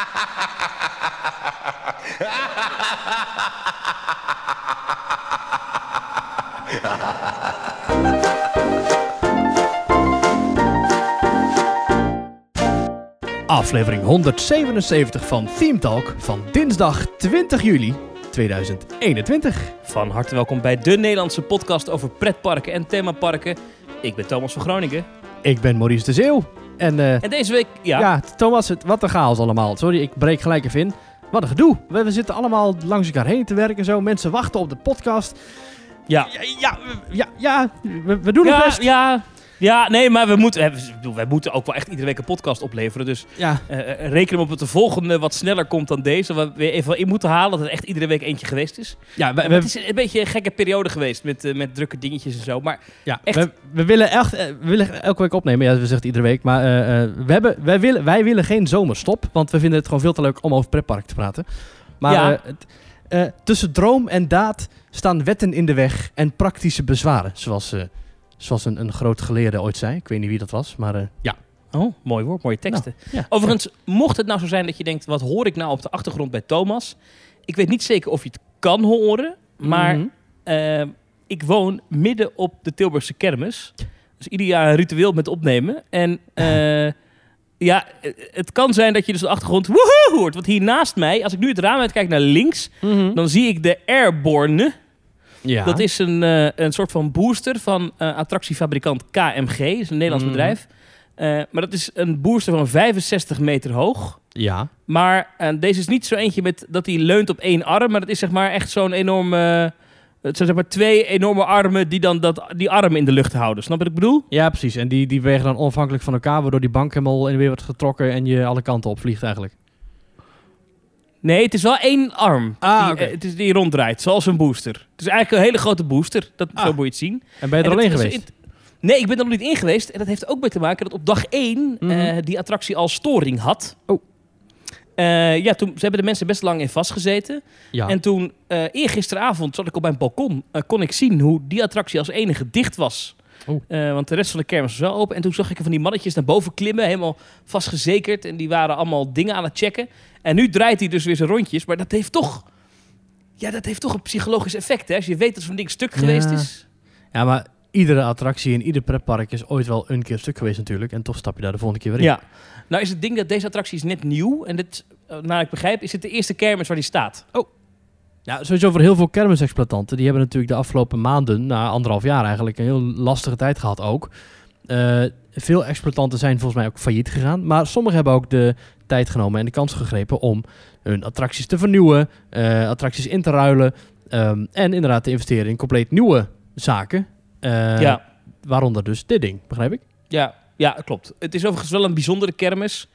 Aflevering 177 van Theme Talk van dinsdag 20 juli 2021. Van harte welkom bij de Nederlandse podcast over pretparken en themaparken. Ik ben Thomas van Groningen. Ik ben Maurice de Zeeuw. En, eh, En deze week, ja, ja. Thomas, wat een chaos allemaal. Sorry, ik breek gelijk even in. Wat een gedoe. We, we zitten allemaal langs elkaar heen te werken en zo. Mensen wachten op de podcast. ja, Ja, ja, we- ja, ja we, we doen het ja, best. ja, ja, nee, maar we moeten, eh, wij moeten ook wel echt iedere week een podcast opleveren. Dus Ja, reken op dat de volgende wat sneller komt dan deze. Waar we even in moeten halen dat er echt iedere week eentje geweest is. ja, we, we, het is een beetje een gekke periode geweest met, met drukke dingetjes en zo. Maar ja, echt- we, we willen echt we willen elke week opnemen. Ja, we zeggen het iedere week. Maar we hebben, wij, willen, wij willen geen zomerstop. Want we vinden het gewoon veel te leuk om over pretpark te praten. Maar Ja. het- tussen droom en daad staan wetten in de weg en praktische bezwaren. Zoals, zoals een, een groot geleerde ooit zei. Ik weet niet wie dat was, maar eh, ja. Oh, mooi woord, mooie teksten. ja. Overigens, mocht het nou zo zijn dat je denkt, wat hoor ik nou op de achtergrond bij Thomas? Ik weet niet zeker of je het kan horen, maar Mhm. eh, ik woon midden op de Tilburgse kermis. Dus ieder jaar een ritueel met opnemen. En eh, ja, het kan zijn dat je dus de achtergrond woehoe hoort. Want hier naast mij, als ik nu het raam uitkijk naar links, Mhm. dan zie ik de Airborne. Ja. Dat is een, eh, een soort van booster van eh, attractiefabrikant KMG. Dat is een Nederlands Mhm. bedrijf. Eh, maar dat is een booster van 65 meter hoog. Ja. Maar deze is niet zo eentje met dat hij leunt op één arm. Maar dat is zeg maar echt zo'n enorme... het zijn zeg maar twee enorme armen die dan dat, die arm in de lucht houden. Snap je wat ik bedoel? ja, precies. En die, die wegen dan onafhankelijk van elkaar, waardoor die bank helemaal in de weer wordt getrokken en je alle kanten opvliegt eigenlijk. Nee, het is wel één arm. Ah, die, eh, het is die ronddraait, zoals een booster. Het is eigenlijk een hele grote booster. Dat, Ah. Zo moet je het zien. En ben je er En alleen geweest? Nee, ik ben er nog niet in geweest. En dat heeft ook mee te maken dat op dag 1 Mhm. die attractie al storing had. Oh. Eh, ja, toen ze hebben de mensen best lang in vastgezeten. ja. En toen, eh eergisteravond, zat ik op mijn balkon, eh, kon ik zien hoe die attractie als enige dicht was. Oh. Eh, want de rest van de kermis was wel open. En toen zag ik van die mannetjes naar boven klimmen, helemaal vastgezekerd. En die waren allemaal dingen aan het checken. En nu draait hij dus weer zijn rondjes. Maar dat heeft toch, ja, dat heeft toch een psychologisch effect. Hè? Als je weet dat zo'n ding stuk Ja. geweest is. Ja, maar iedere attractie in ieder pretpark is ooit wel een keer stuk geweest natuurlijk. En toch stap je daar de volgende keer weer in. Ja. Nou is het ding dat deze attractie is net nieuw. En dit, eh, naar ik begrijp, is het de eerste kermis waar die staat. Ja, sowieso voor heel veel kermisexploitanten. Die hebben natuurlijk de afgelopen maanden, na anderhalf jaar eigenlijk, een heel lastige tijd gehad ook. Eh, veel exploitanten zijn volgens mij ook failliet gegaan. Maar sommigen hebben ook de tijd genomen en de kans gegrepen om hun attracties te vernieuwen, eh, attracties in te ruilen. ehm, en inderdaad te investeren in compleet nieuwe zaken. Eh, ja. Waaronder dus dit ding, begrijp ik? Ja, ja, klopt. Het is overigens wel een bijzondere kermis.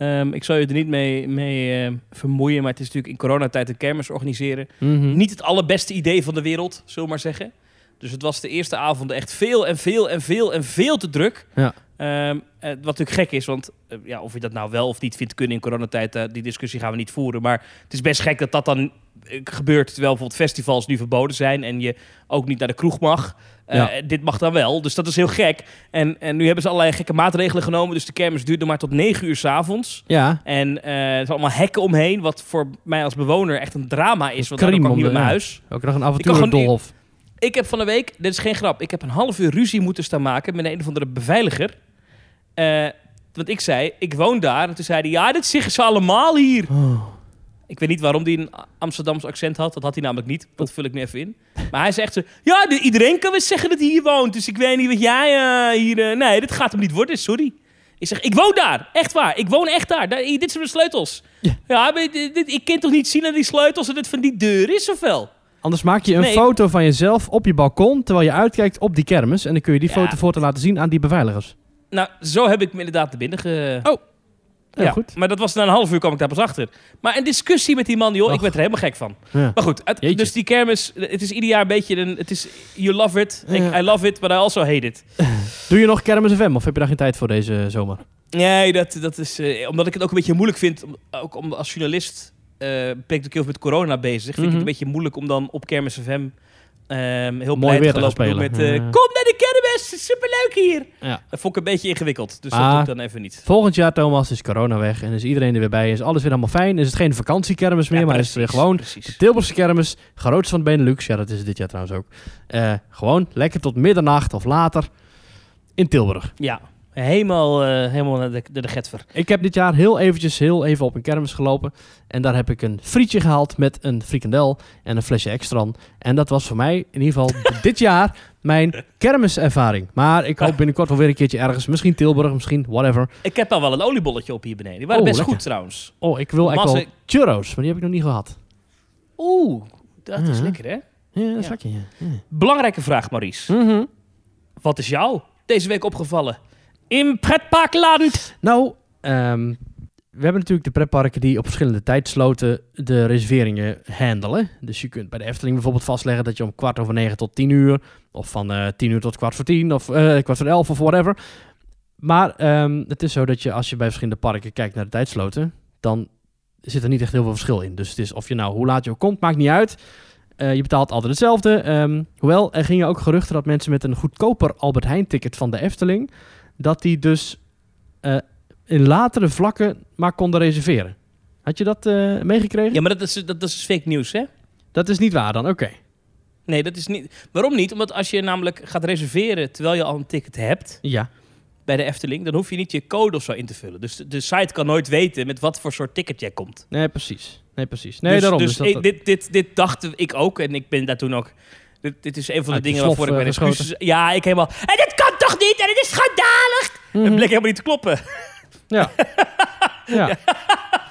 Ehm, ik zal je er niet mee, mee eh, vermoeien, maar het is natuurlijk in coronatijd een kermis organiseren. Mhm. Niet het allerbeste idee van de wereld, zullen we maar zeggen. Dus het was de eerste avond echt veel en veel en veel en veel te druk. Ja. Ehm, eh, wat natuurlijk gek is, want eh, ja, of je dat nou wel of niet vindt kunnen in coronatijd, eh, die discussie gaan we niet voeren. Maar het is best gek dat dat dan gebeurt terwijl bijvoorbeeld festivals nu verboden zijn en je ook niet naar de kroeg mag. Ja. Dit mag dan wel, dus dat is heel gek. En, en nu hebben ze allerlei gekke maatregelen genomen, dus de kermis duurt nog maar tot 9 uur s'avonds. Ja, En er zijn allemaal hekken omheen, wat voor mij als bewoner echt een drama is, want dan kan ik niet de- mijn huis. ook nog een gewoon avontuurdolhof. Ik heb van de week, dit is geen grap, ik heb een half uur ruzie moeten staan maken met een of andere beveiliger. Eh, want ik zei, ik woon daar. En toen zei hij, ja, dit zeggen ze allemaal hier. Oh. Ik weet niet waarom hij een Amsterdams accent had. Dat had hij namelijk niet. Dat vul ik nu even in. Maar hij zegt zo, ja, de- iedereen kan wel zeggen dat hij hier woont. Dus ik weet niet wat jij eh, hier... eh, nee, dit gaat hem niet worden, sorry. Ik zeg, ik woon daar. Echt waar. Ik woon echt daar. daar dit zijn de sleutels. Ja. Ja, maar dit, ik kan toch niet zien dat die sleutels en dit van die deur is of wel? Anders maak je een Nee. foto van jezelf op je balkon terwijl je uitkijkt op die kermis. En dan kun je die Ja. foto voor te laten zien aan die beveiligers. Nou, zo heb ik me inderdaad te binnen ge... Oh, ja, goed. maar dat was na een half uur kwam ik daar pas achter. Maar een discussie met die man, joh, ik werd er helemaal gek van. Ja. Maar goed, het- dus die kermis, het is ieder jaar een beetje een... Het is, you love it, ik. I love it, but I also hate it. Doe je nog kermis FM of heb je daar geen tijd voor deze zomer? Nee, dat, dat is... eh, omdat ik het ook een beetje moeilijk vind, om, ook om als journalist... eh ben ik natuurlijk heel veel met corona bezig. Vind ik Mhm. het een beetje moeilijk om dan op Kermis FM... ehm heel Mooi weer te te gaan gaan lopen doen spelen. met... eh, Ja. Kom naar de kermis! superleuk hier. Ja. Dat vond ik een beetje ingewikkeld, dus Ah. dat doe ik dan even niet. Volgend jaar, Thomas, is corona weg en is iedereen er weer bij. Is alles weer allemaal fijn. Is het geen vakantiekermis meer, Ja, maar is het weer gewoon Precies. Tilburgse kermis. Grootste van de Benelux. Ja, dat is het dit jaar trouwens ook. Eh, gewoon lekker tot middernacht of later in Tilburg. Ja, helemaal, eh, helemaal naar de, de, de getver. Ik heb dit jaar heel eventjes heel even op een kermis gelopen. En daar heb ik een frietje gehaald met een frikandel en een flesje extra. En dat was voor mij in ieder geval dit jaar mijn kermiservaring. Maar ik hoop binnenkort wel weer een keertje ergens. Misschien Tilburg, misschien whatever. Ik heb al wel een oliebolletje op hier beneden. Die waren Oh, best lekker. goed trouwens. Oh, ik wil eigenlijk wel churros, maar die heb ik nog niet gehad. Oeh, dat is Ja. lekker hè? Ja, dat ja. ja. Belangrijke vraag, Maurice. Mhm. Wat is jou deze week opgevallen? In pretparkland. Nou, ehm, we hebben natuurlijk de pretparken die op verschillende tijdsloten de reserveringen handelen. Dus je kunt bij de Efteling bijvoorbeeld vastleggen dat je om kwart over negen tot tien uur, of van eh tien uur tot kwart voor tien, of eh, kwart voor elf, of whatever. Maar ehm, het is zo dat je als je bij verschillende parken kijkt naar de tijdsloten, dan zit er niet echt heel veel verschil in. Dus het is of je nou hoe laat je ook komt, maakt niet uit. Eh, je betaalt altijd hetzelfde. Ehm, hoewel, er gingen ook geruchten dat mensen met een goedkoper Albert Heijn ticket van de Efteling, dat die dus eh, in latere vlakken maar konden reserveren. Had je dat eh, meegekregen? Ja, maar dat is, dat, dat is fake nieuws hè? Dat is niet waar dan, oké. Nee, dat is niet. Waarom niet? Omdat als je namelijk gaat reserveren terwijl je al een ticket hebt Ja. bij de Efteling, dan hoef je niet je code of zo in te vullen. Dus de, de site kan nooit weten met wat voor soort ticket jij komt. Nee, precies. Nee, precies. Nee, dus, daarom. Dus, Dus dat- dit, dit, dit dacht ik ook en ik ben daar toen ook. Dit, dit is een van de dingen slof, waarvoor ik eh, mijn geschoten. excuses. Ja, ik helemaal. En dit kan toch niet? En het is schandalig! Mhm. Het bleek helemaal niet te kloppen. Ja. ja.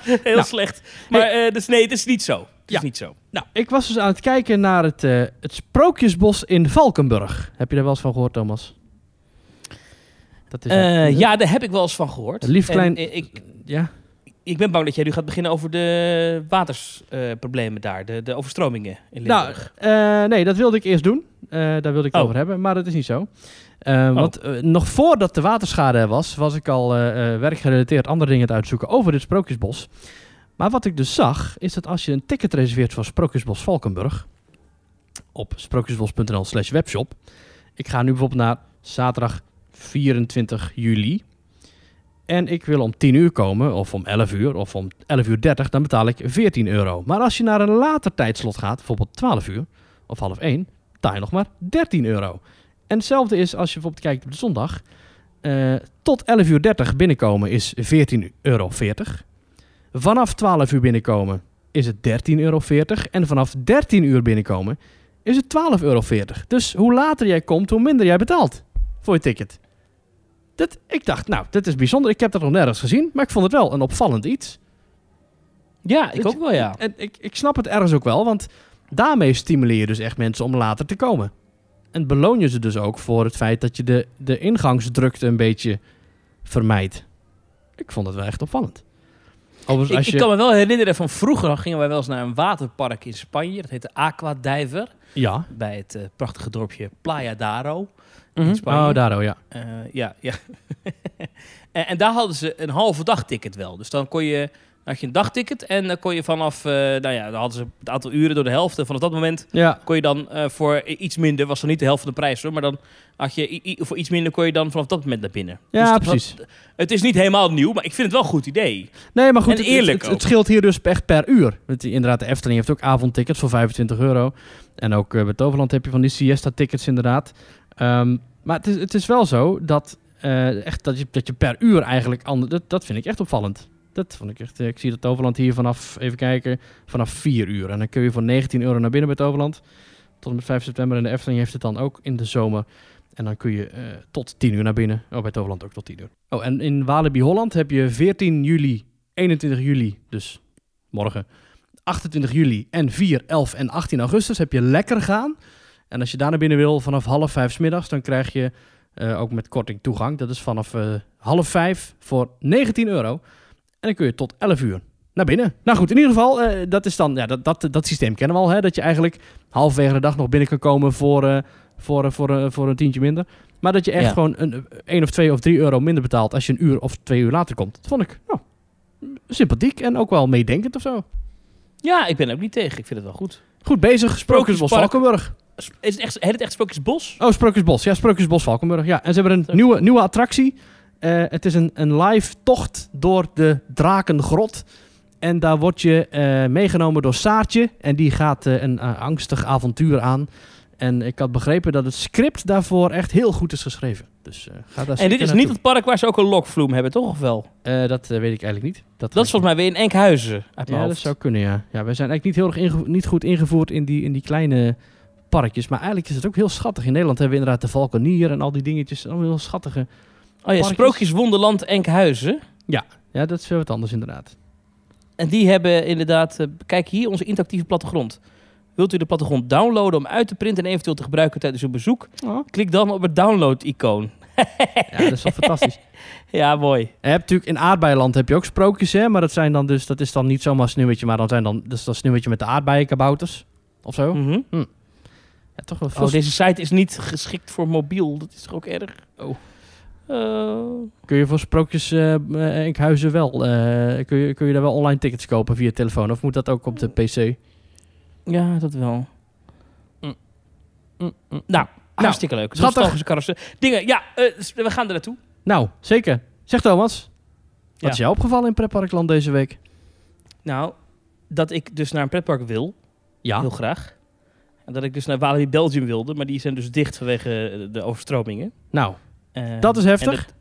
Heel Nou. slecht. Maar eh, dus nee, het is niet zo. Het is Ja. niet zo. Nou, ik was dus aan het kijken naar het, eh, het Sprookjesbos in Valkenburg. Heb je daar wel eens van gehoord, Thomas? Dat is Eh, ja, daar heb ik wel eens van gehoord. Lief En, klein- eh, ik, Ja. Ik ben bang dat jij nu gaat beginnen over de watersproblemen daar. De, de overstromingen in Nou, Limburg. eh, nee, dat wilde ik eerst doen. Eh, daar wilde ik het Oh. over hebben, maar dat is niet zo. Eh, Want eh, nog voordat de waterschade er was, was ik al werkgerelateerd andere dingen te uitzoeken over dit Sprookjesbos. Maar wat ik dus zag, is dat als je een ticket reserveert voor Sprookjesbos Valkenburg, op sprookjesbos.nl slash webshop. Ik ga nu bijvoorbeeld naar zaterdag 24 juli. En ik wil om 10 uur komen, of om 11 uur, of om 11 uur 30, dan betaal ik 14 euro. Maar als je naar een later tijdslot gaat, bijvoorbeeld 12 uur of half 1, betaal je nog maar 13 euro. En hetzelfde is als je bijvoorbeeld kijkt op de zondag. eh, tot 11 uur 30 binnenkomen is 14,40 euro. Vanaf 12 uur binnenkomen is het 13,40 euro. En vanaf 13 uur binnenkomen is het 12,40 euro. Dus hoe later jij komt, hoe minder jij betaalt voor je ticket. Dat, ik dacht, nou, dit is bijzonder. Ik heb dat nog nergens gezien, maar ik vond het wel een opvallend iets. ja, ik dat- ook wel, ja. En ik, ik snap het ergens ook wel, want daarmee stimuleer je dus echt mensen om later te komen. En beloon je ze dus ook voor het feit dat je de, de ingangsdrukte een beetje vermijdt. Ik vond het wel echt opvallend. Ik, je... kan me wel herinneren van vroeger gingen wij wel eens naar een waterpark in Spanje. Dat heette Aquadiver. Ja. Bij het eh, prachtige dorpje Playa d'Aro. Mhm. Spanje. Oh, daar oh, ja. Eh, ja, ja. en, en daar hadden ze een halve dagticket wel. Dus dan kon je, had je een dagticket en dan kon je vanaf, eh, nou ja, dan hadden ze het aantal uren door de helft. En vanaf dat moment Ja, kon je dan eh, voor iets minder, was dan niet de helft van de prijs hoor, maar dan had je voor iets minder kon je dan vanaf dat moment naar binnen. ja Dus precies. Het is niet helemaal nieuw, maar ik vind het wel een goed idee. Nee, maar goed, En eerlijk het, scheelt hier dus echt per uur. Het, inderdaad, de Efteling heeft ook avondtickets voor 25 euro. En ook eh, bij Toverland heb je van die siesta-tickets inderdaad. Ehm, maar het is, het is wel zo dat, echt, dat, je, dat je per uur eigenlijk... Ander, dat, dat vind ik echt opvallend. Dat vond ik echt... eh, Ik zie dat Toverland hier vanaf, even kijken, vanaf 4 uur. En dan kun je voor 19 euro naar binnen bij Toverland. Tot en met 5 september. En de Efteling heeft het dan ook in de zomer. En dan kun je eh, tot 10 uur naar binnen. Oh, bij Toverland ook tot 10 uur. Oh, en in Walibi Holland heb je 14 juli, 21 juli, dus morgen, 28 juli en 4, 11 en 18 augustus heb je lekker gaan. En als je daar naar binnen wil vanaf half vijf 's middags, dan krijg je eh, ook met korting toegang. Dat is vanaf half vijf voor 19 euro. En dan kun je tot 11 uur naar binnen. Nou goed, in ieder geval, eh, dat is dan, ja, dat, dat, dat systeem kennen we al. Hè, dat je eigenlijk halverwege de dag nog binnen kan komen voor, eh, voor, eh, voor, voor een tientje minder. Maar dat je echt Ja. gewoon een, 1 of 2 of 3 euro minder betaalt als je een uur of twee uur later komt. Dat vond ik nou, sympathiek en ook wel meedenkend of zo. Ja, ik ben er ook niet tegen. Ik vind het wel goed. Goed bezig, Sprookjesbos. Valkenburg. Is het echt, heet het echt Sprookjesbos? Oh, Sprookjesbos. Ja, Sprookjesbos Valkenburg. Ja, en ze hebben een nieuwe, nieuwe attractie. Eh, het is een, een live tocht door de Drakengrot. En daar word je eh, meegenomen door Saartje. En die gaat eh, een angstig avontuur aan. En ik had begrepen dat het script daarvoor echt heel goed is geschreven. Dus ga daar En dit is niet het park waar ze ook een lokvloem hebben, toch? Of wel? Dat weet ik eigenlijk niet. Dat is volgens mij weer in Enkhuizen uit Ja, dat zou kunnen, ja. Ja, we zijn eigenlijk niet heel erg niet goed ingevoerd in die, in die kleine parkjes. Maar eigenlijk is het ook heel schattig. In Nederland hebben we inderdaad de Valkenier en al die dingetjes. Allemaal heel schattige. Oh ja, parkjes. Sprookjeswonderland Enkhuizen. Ja, dat is wel wat anders inderdaad. En die hebben inderdaad... eh, kijk hier, onze interactieve plattegrond. Wilt u de plattegrond downloaden om uit te printen en eventueel te gebruiken tijdens uw bezoek? Oh. Klik dan op het download-icoon. Ja, dat is wel fantastisch. Ja, mooi. Je hebt natuurlijk in Aardbeienland heb je ook sprookjes, hè. Maar dat zijn dan dus, dat is dan niet zomaar sneeuwwitje, maar dan zijn dan, dus dat sneeuwwitje met de aardbeienkabouters. Of zo. Mhm. Ja, toch wel veel Oh, deze site is niet geschikt voor mobiel. Dat is toch ook erg? Oh. Eh, Kun je voor sprookjes eh, Enkhuizen wel, eh, kun, je, kun je daar wel online tickets kopen via telefoon? Of moet dat ook op de PC? ja, dat wel. Nou, hartstikke leuk. schattig. Dingen, ja, we gaan er naartoe. Nou, zeker. Zeg Thomas, wat Ja. is jou opgevallen in Pretparkland deze week? Nou, dat ik dus naar een pretpark wil. Ja. Heel graag. En dat ik dus naar Walibi Belgium wilde. Maar die zijn dus dicht vanwege de overstromingen. Nou, dat is heftig. dat-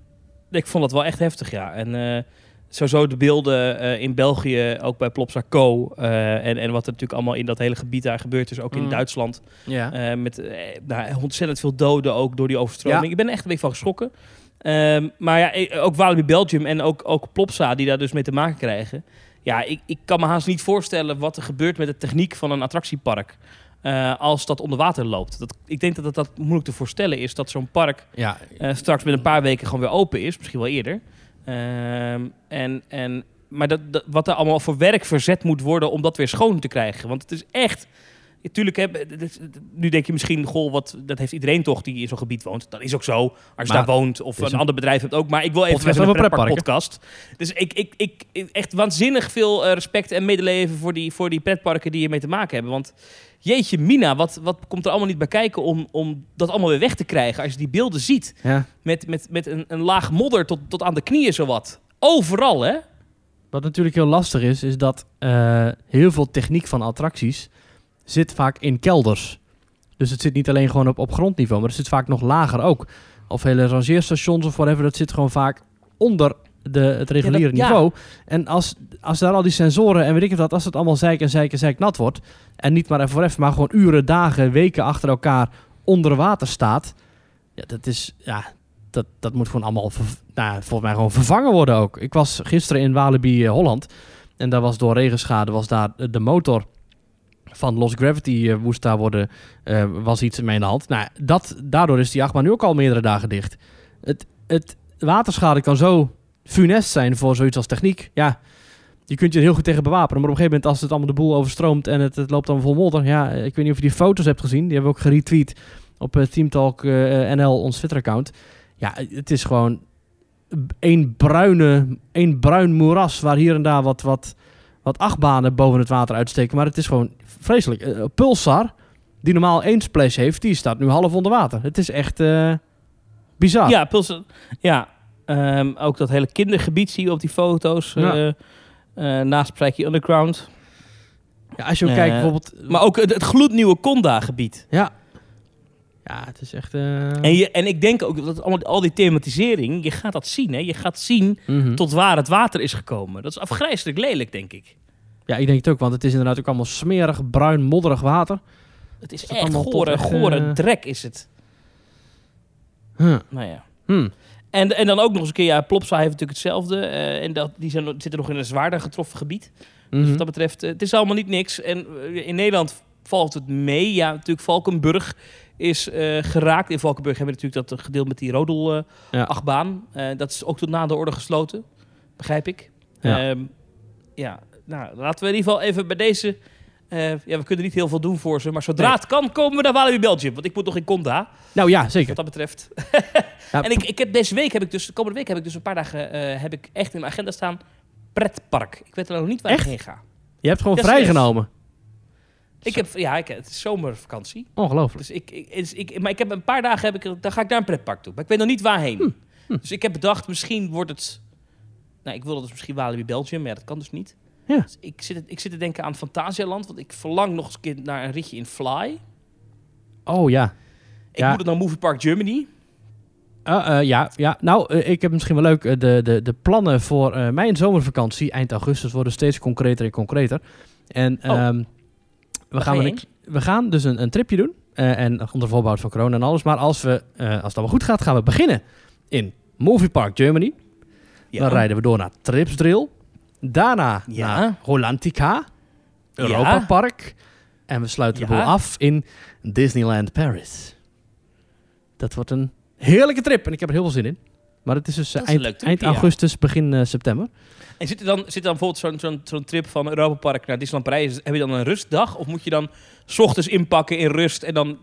ik vond dat wel echt heftig, ja. En eh, sowieso de beelden eh, in België, ook bij Plopsa Co. eh, en, en wat er natuurlijk allemaal in dat hele gebied daar gebeurd is. Ook in Mm. Duitsland. ja. Eh, met nou, ontzettend veel doden ook door die overstroming. Ja. Ik ben er echt een beetje van geschrokken. Ehm, maar ja, ook Walibi Belgium en ook, ook Plopsa die daar dus mee te maken krijgen. Ja, ik, ik kan me haast niet voorstellen wat er gebeurt met de techniek van een attractiepark. Eh, als dat onder water loopt. Dat, ik denk dat dat moeilijk te voorstellen is dat zo'n park ja, eh, straks met een paar weken gewoon weer open is. Misschien wel eerder. Ehm, en, en, maar dat, dat, wat er allemaal voor werk verzet moet worden om dat weer schoon te krijgen. Want het is echt... Natuurlijk, hè, nu denk je misschien, goh, wat, dat heeft iedereen toch die in zo'n gebied woont. Dat is ook zo. Als je Maar daar woont of een een ander bedrijf hebt ook. Maar ik wil even met een pretpark podcast. Dus ik, ik, ik, echt waanzinnig veel eh, respect en medeleven voor die, voor die pretparken die hiermee te maken hebben. Want jeetje mina, wat, wat komt er allemaal niet bij kijken om, om dat allemaal weer weg te krijgen als je die beelden ziet ja. met, met, met een, een laag modder tot, tot aan de knieën zowat. Overal, hè? Wat natuurlijk heel lastig is, is dat eh, heel veel techniek van attracties zit vaak in kelders. Dus het zit niet alleen gewoon op, op grondniveau, maar het zit vaak nog lager ook. Of hele rangeerstations of whatever, dat zit gewoon vaak onder de, het reguliere Ja, dat- ja. niveau. En als, als daar al die sensoren en weet ik het wat, als het allemaal zeik en zeik en zeik nat wordt, en niet maar even voor even, maar gewoon uren, dagen, weken achter elkaar onder water staat, ja, dat is, ja, dat, dat moet gewoon allemaal, nou, volgens mij gewoon vervangen worden ook. Ik was gisteren in Walibi eh, Holland en daar was door regenschade, was daar de motor van Lost Gravity eh, moest daar worden, eh, was iets in de hand. Nou, dat, daardoor is die achtbaan nu ook al meerdere dagen dicht. Het, het waterschade kan zo funest zijn voor zoiets als techniek. Ja, je kunt je er heel goed tegen bewapenen, maar op een gegeven moment als het allemaal de boel overstroomt en het, loopt dan vol modder. Ja, ik weet niet of je die foto's hebt gezien, die hebben we ook geretweet op uh, Team Talk eh, NL, ons Twitter-account. Ja, het is gewoon één bruine, één bruin moeras waar hier en daar wat, wat, wat achtbanen boven het water uitsteken. Maar het is gewoon vreselijk. Eh, Pulsar, die normaal één splash heeft, die staat nu half onder water. Het is echt eh, bizar. Ja, Puls, ja. Ehm, ook dat hele kindergebied zie je op die foto's. Ja. eh, naast Prikey Underground. Ja, als je ook kijkt bijvoorbeeld... Maar ook het, het gloednieuwe Conda-gebied. Ja. Ja, het is echt... eh, En, je, en ik denk ook dat allemaal, al die thematisering, je gaat dat zien. Hè? Je gaat zien mhm. tot waar het water is gekomen. Dat is afgrijzelijk lelijk, denk ik. Ja, ik denk het ook, want het is inderdaad ook allemaal smerig, bruin, modderig water. Het is echt gore, echt, gore drek is het. Huh. Nou ja. Hm. En, en dan ook nog eens een keer, ja, Plopsa heeft natuurlijk hetzelfde. eh, en dat, die zijn, zitten nog in een zwaarder getroffen gebied. Dus Mhm. wat dat betreft, eh, het is allemaal niet niks. En in Nederland valt het mee. Ja, natuurlijk Valkenburg is eh, geraakt. In Valkenburg hebben we natuurlijk dat gedeelte met die rodel eh, Ja. Eh, dat is ook tot na de orde gesloten, begrijp ik. Ja. Ja, ja nou, laten we in ieder geval even bij deze... eh, ja, we kunnen niet heel veel doen voor ze. Maar zodra Nee. het kan, komen we naar Walibi Belgium. Want ik moet nog in Conda, Nou ja, zeker. wat dat betreft. Ja, en ik, ik heb deze week, heb ik dus, de komende week heb ik dus een paar dagen... eh, heb ik echt in mijn agenda staan... Pretpark. Ik weet er nog niet waar Echt? ik heen ga. Je hebt gewoon vrijgenomen. Ik heb, ja, ik, het is zomervakantie. Ongelooflijk. Dus ik, ik, is- ik, maar ik heb een paar dagen, heb ik, dan ga ik naar een pretpark toe. Maar ik weet nog niet waarheen. Hm. Dus ik heb bedacht, misschien wordt het... Nou, ik wilde dus misschien Walibi Belgium, maar ja, dat kan dus niet. Ja. Dus ik, zit, ik zit te denken aan Fantasialand, want ik verlang nog eens een keer naar een ritje in Fly. Oh ja. Ik Ja. moet het naar Movie Park Germany. Uh, uh, ja, ja, nou, uh, ik heb misschien wel leuk. de, de, de plannen voor mijn zomervakantie eind augustus worden steeds concreter en concreter. En Oh. um, we, gaan we gaan dus een, een tripje doen. Uh, en onder voorbehoud van corona en alles. Maar als, we, uh, als het allemaal goed gaat, gaan we beginnen in Movie Park Germany. Ja. Dan rijden we door naar Tripsdrill. Daarna Ja. naar Hollantica, Europa Park. En we sluiten de boel af in Disneyland Paris. Dat wordt een heerlijke trip en ik heb er heel veel zin in. Maar het is dus eh, eind, augustus, begin eh, september. En zit er dan, zit er dan bijvoorbeeld zo'n zo'n zo'n trip van Europa Park naar Disneyland Parijs? Heb je dan een rustdag? Of moet je dan 's ochtends inpakken in rust en dan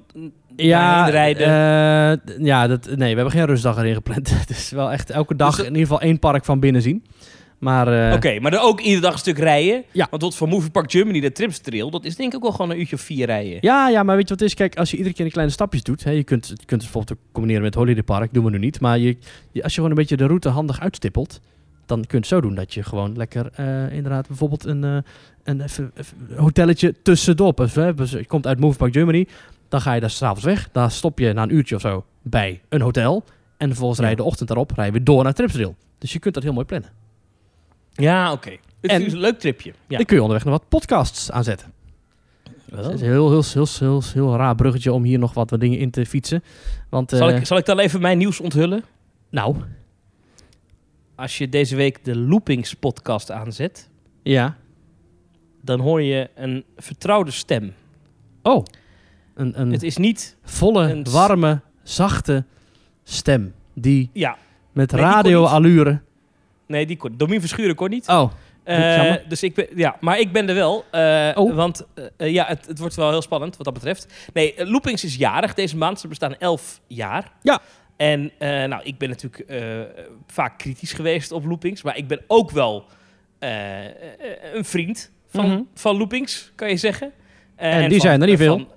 Ja, rijden? eh, ja dat, nee, we hebben geen rustdag erin gepland. Het is wel echt elke dag Dus dat- in ieder geval één park van binnen zien. Maar eh, Oké, maar dan ook iedere dag een stuk rijden? Ja. Want tot van Movie Park Germany, de Trips Trail, dat is denk ik ook wel gewoon een uurtje of vier rijden. Ja, ja, maar weet je wat het is? Kijk, als je iedere keer een kleine stapjes doet... Hè, je kunt, je kunt het bijvoorbeeld ook combineren met Holiday Park. doen we nu niet. Maar je, je- als je gewoon een beetje de route handig uitstippelt... dan kun je het zo doen dat je gewoon lekker eh, inderdaad bijvoorbeeld een, eh, een even, even hotelletje tussendoor... Dus, hè, dus je komt uit Movie Park Germany, dan ga je daar s'avonds weg. Dan stop je na een uurtje of zo bij een hotel. En vervolgens Ja. rij je de ochtend daarop rij je weer door naar Tripsdrill. Dus je kunt dat heel mooi plannen. Ja, oké. Het En- is een leuk tripje. Ja. Dan kun je onderweg nog wat podcasts aanzetten. Het is een heel, heel, heel, heel, heel raar bruggetje om hier nog wat, wat dingen in te fietsen. Want, Zal, eh, ik, zal ik dan even mijn nieuws onthullen? nou, Als je deze week de Loopings podcast aanzet, ja. dan hoor je een vertrouwde stem. Oh, een, een Het is niet... volle, een warme, zachte stem. Die Ja, met Nee, radioallure... nee, die kon, Domien Verschuren kon niet. Oh, Eh, dus ik ben, ja, maar ik ben er wel. eh, Oh. Want eh, ja, het, het wordt wel heel spannend wat dat betreft. Nee, Loopings is jarig deze maand. Ze bestaan 11 jaar. Ja. En eh, nou, ik ben natuurlijk eh, vaak kritisch geweest op Loopings. Maar ik ben ook wel eh, een vriend van, Mhm. van Loopings, kan je zeggen. En die zijn er niet veel. van-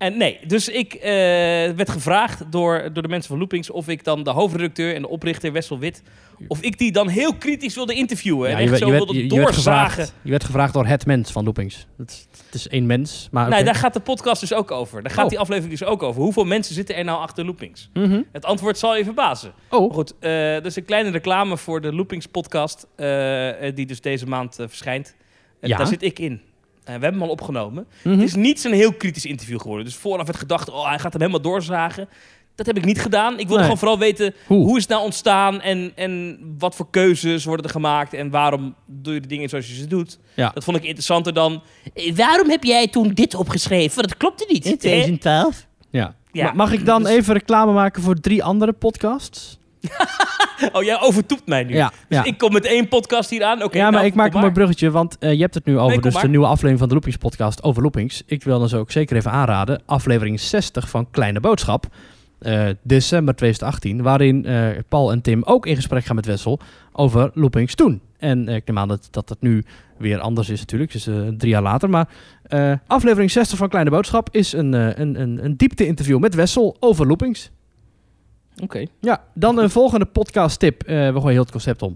en nee, dus ik eh, werd gevraagd door, door de mensen van Loopings of ik dan de hoofdredacteur en de oprichter Wessel Wit, of ik die dan heel kritisch wilde interviewen. ja, en echt zo je, werd, wilde je, je werd gevraagd, je werd gevraagd door het mens van Loopings. Het, is- het is één mens, maar Nee, daar gaat de podcast dus ook over. Daar gaat Oh. die aflevering dus ook over. Hoeveel mensen zitten er nou achter Loopings? Mhm. Het antwoord zal je verbazen. Oh, Maar goed, eh dus een kleine reclame voor de Loopings podcast, eh, die dus deze maand verschijnt. Ja. Daar zit ik in. Eh, we hebben hem al opgenomen. mhm. Het is niet zo'n heel kritisch interview geworden. Dus vooraf werd gedacht, oh, hij gaat hem helemaal doorzagen. Dat heb ik niet gedaan. Ik wilde Nee. gewoon vooral weten, Hoe? hoe is het nou ontstaan en, en wat voor keuzes worden er gemaakt en waarom doe je de dingen zoals je ze doet. Ja. Dat vond ik interessanter dan, eh, waarom heb jij toen dit opgeschreven? Want dat klopte niet. hè? 2012? Ja. Ja. Ma- Mag ik dan Dus- even reclame maken voor drie andere podcasts? Oh, jij overtoept mij nu. Ja, Dus ja. ik kom met één podcast hier aan. Oké, ja, maar nou, ik maak kom een mooi bruggetje, want eh, je hebt het nu over dus maar. de nieuwe aflevering van de Loopings podcast over Loopings. Ik wil dan zo ook zeker even aanraden, aflevering 60 van Kleine Boodschap, eh, december 2018, waarin eh, Paul en Tim ook in gesprek gaan met Wessel over Loopings toen. En eh, ik neem aan dat, dat nu weer anders is natuurlijk, dus drie jaar later. Maar aflevering 60 van Kleine Boodschap is een, een, een, een diepte-interview met Wessel over Loopings. Oké. Ja, dan een volgende podcast tip. Eh, we gooien heel het concept om.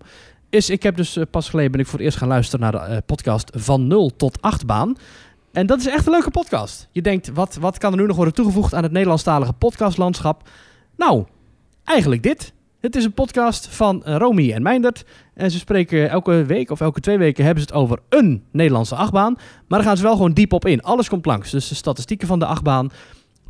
Is, ik heb dus eh, pas geleden ben ik voor het eerst gaan luisteren naar de eh, podcast van 0 tot 8 baan. En dat is echt een leuke podcast. Je denkt, wat, wat kan er nu nog worden toegevoegd aan het Nederlandstalige podcastlandschap? Nou, eigenlijk dit. Het is een podcast van Romy en Meindert. En ze spreken elke week of elke twee weken hebben ze het over een Nederlandse achtbaan. Maar daar gaan ze wel gewoon diep op in. Alles komt langs. Dus de statistieken van de achtbaan,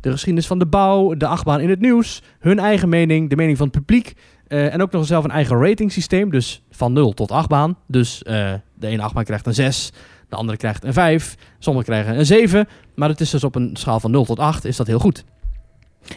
de geschiedenis van de bouw, de achtbaan in het nieuws, hun eigen mening, de mening van het publiek. eh, en ook nog zelf een eigen rating systeem. Dus van 0 tot 8 baan. Dus eh, de ene achtbaan krijgt een 6, de andere krijgt een 5, sommigen krijgen een 7. Maar het is dus op een schaal van 0 tot 8 is dat heel goed.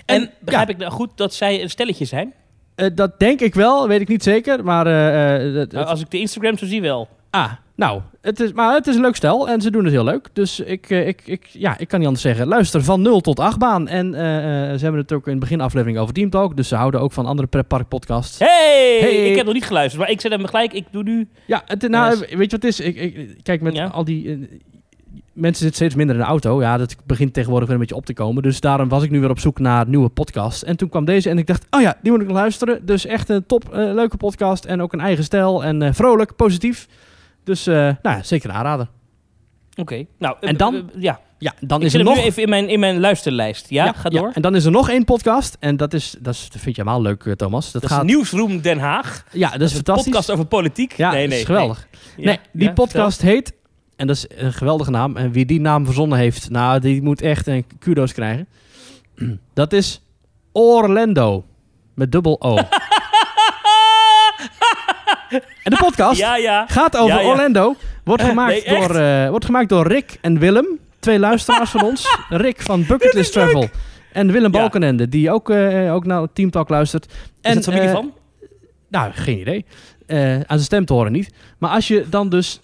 En begrijp ja. ik nou goed dat zij een stelletje zijn? Eh, dat denk ik wel, weet ik niet zeker. Maar Nou, als ik de Instagram zo zie wel. Ah, nou, het is, maar het is een leuk stel en ze doen het heel leuk. Dus ik, eh, ik, ik, ja, ik kan niet anders zeggen. Luister van 0 tot 8 baan. En eh, eh, ze hebben het ook in de beginaflevering over Team Talk. Dus ze houden ook van andere pretpark podcasts. Hey, Hey. ik heb nog niet geluisterd, maar ik zet hem gelijk. Ik doe nu. Ja, het, nou, Yes. weet je wat het is? Ik, ik, kijk, met Ja. al die... mensen zitten steeds minder in de auto. Ja, dat begint tegenwoordig weer een beetje op te komen. Dus daarom was ik nu weer op zoek naar nieuwe podcasts. En toen kwam deze en ik dacht, oh ja, die moet ik nog luisteren. Dus echt een top, leuke podcast en ook een eigen stijl en vrolijk, positief. Dus eh, nou ja, zeker een aanrader. Oké. Nou, En eh, dan? eh, ja. Ja, dan ik is er nog... nu even in mijn, in mijn luisterlijst. Ja, ga door. en dan is er nog één podcast. En dat is, dat, is, dat vind je helemaal leuk, eh, Thomas. Dat, dat gaat... is Nieuwsroom Den Haag. Ja, dat, is een fantastisch. podcast over politiek. Ja, nee, dat nee, is geweldig. Nee, Nee, Ja, die ja, podcast heet, en dat is een geweldige naam, en wie die naam verzonnen heeft, nou, die moet echt een kudo's krijgen. Dat is Orlando, met dubbel O. en de podcast Ja, ja. gaat over Ja. Orlando, wordt gemaakt, Nee, door, eh, wordt gemaakt door Rick en Willem, twee luisteraars van ons. Rick van Bucketlist is Travel en Willem. Balkenende, die ook, eh, ook naar Team Talk luistert. Is En, dat familie eh, van? nou, geen idee. Aan zijn stem te horen niet. Maar als je dan dus...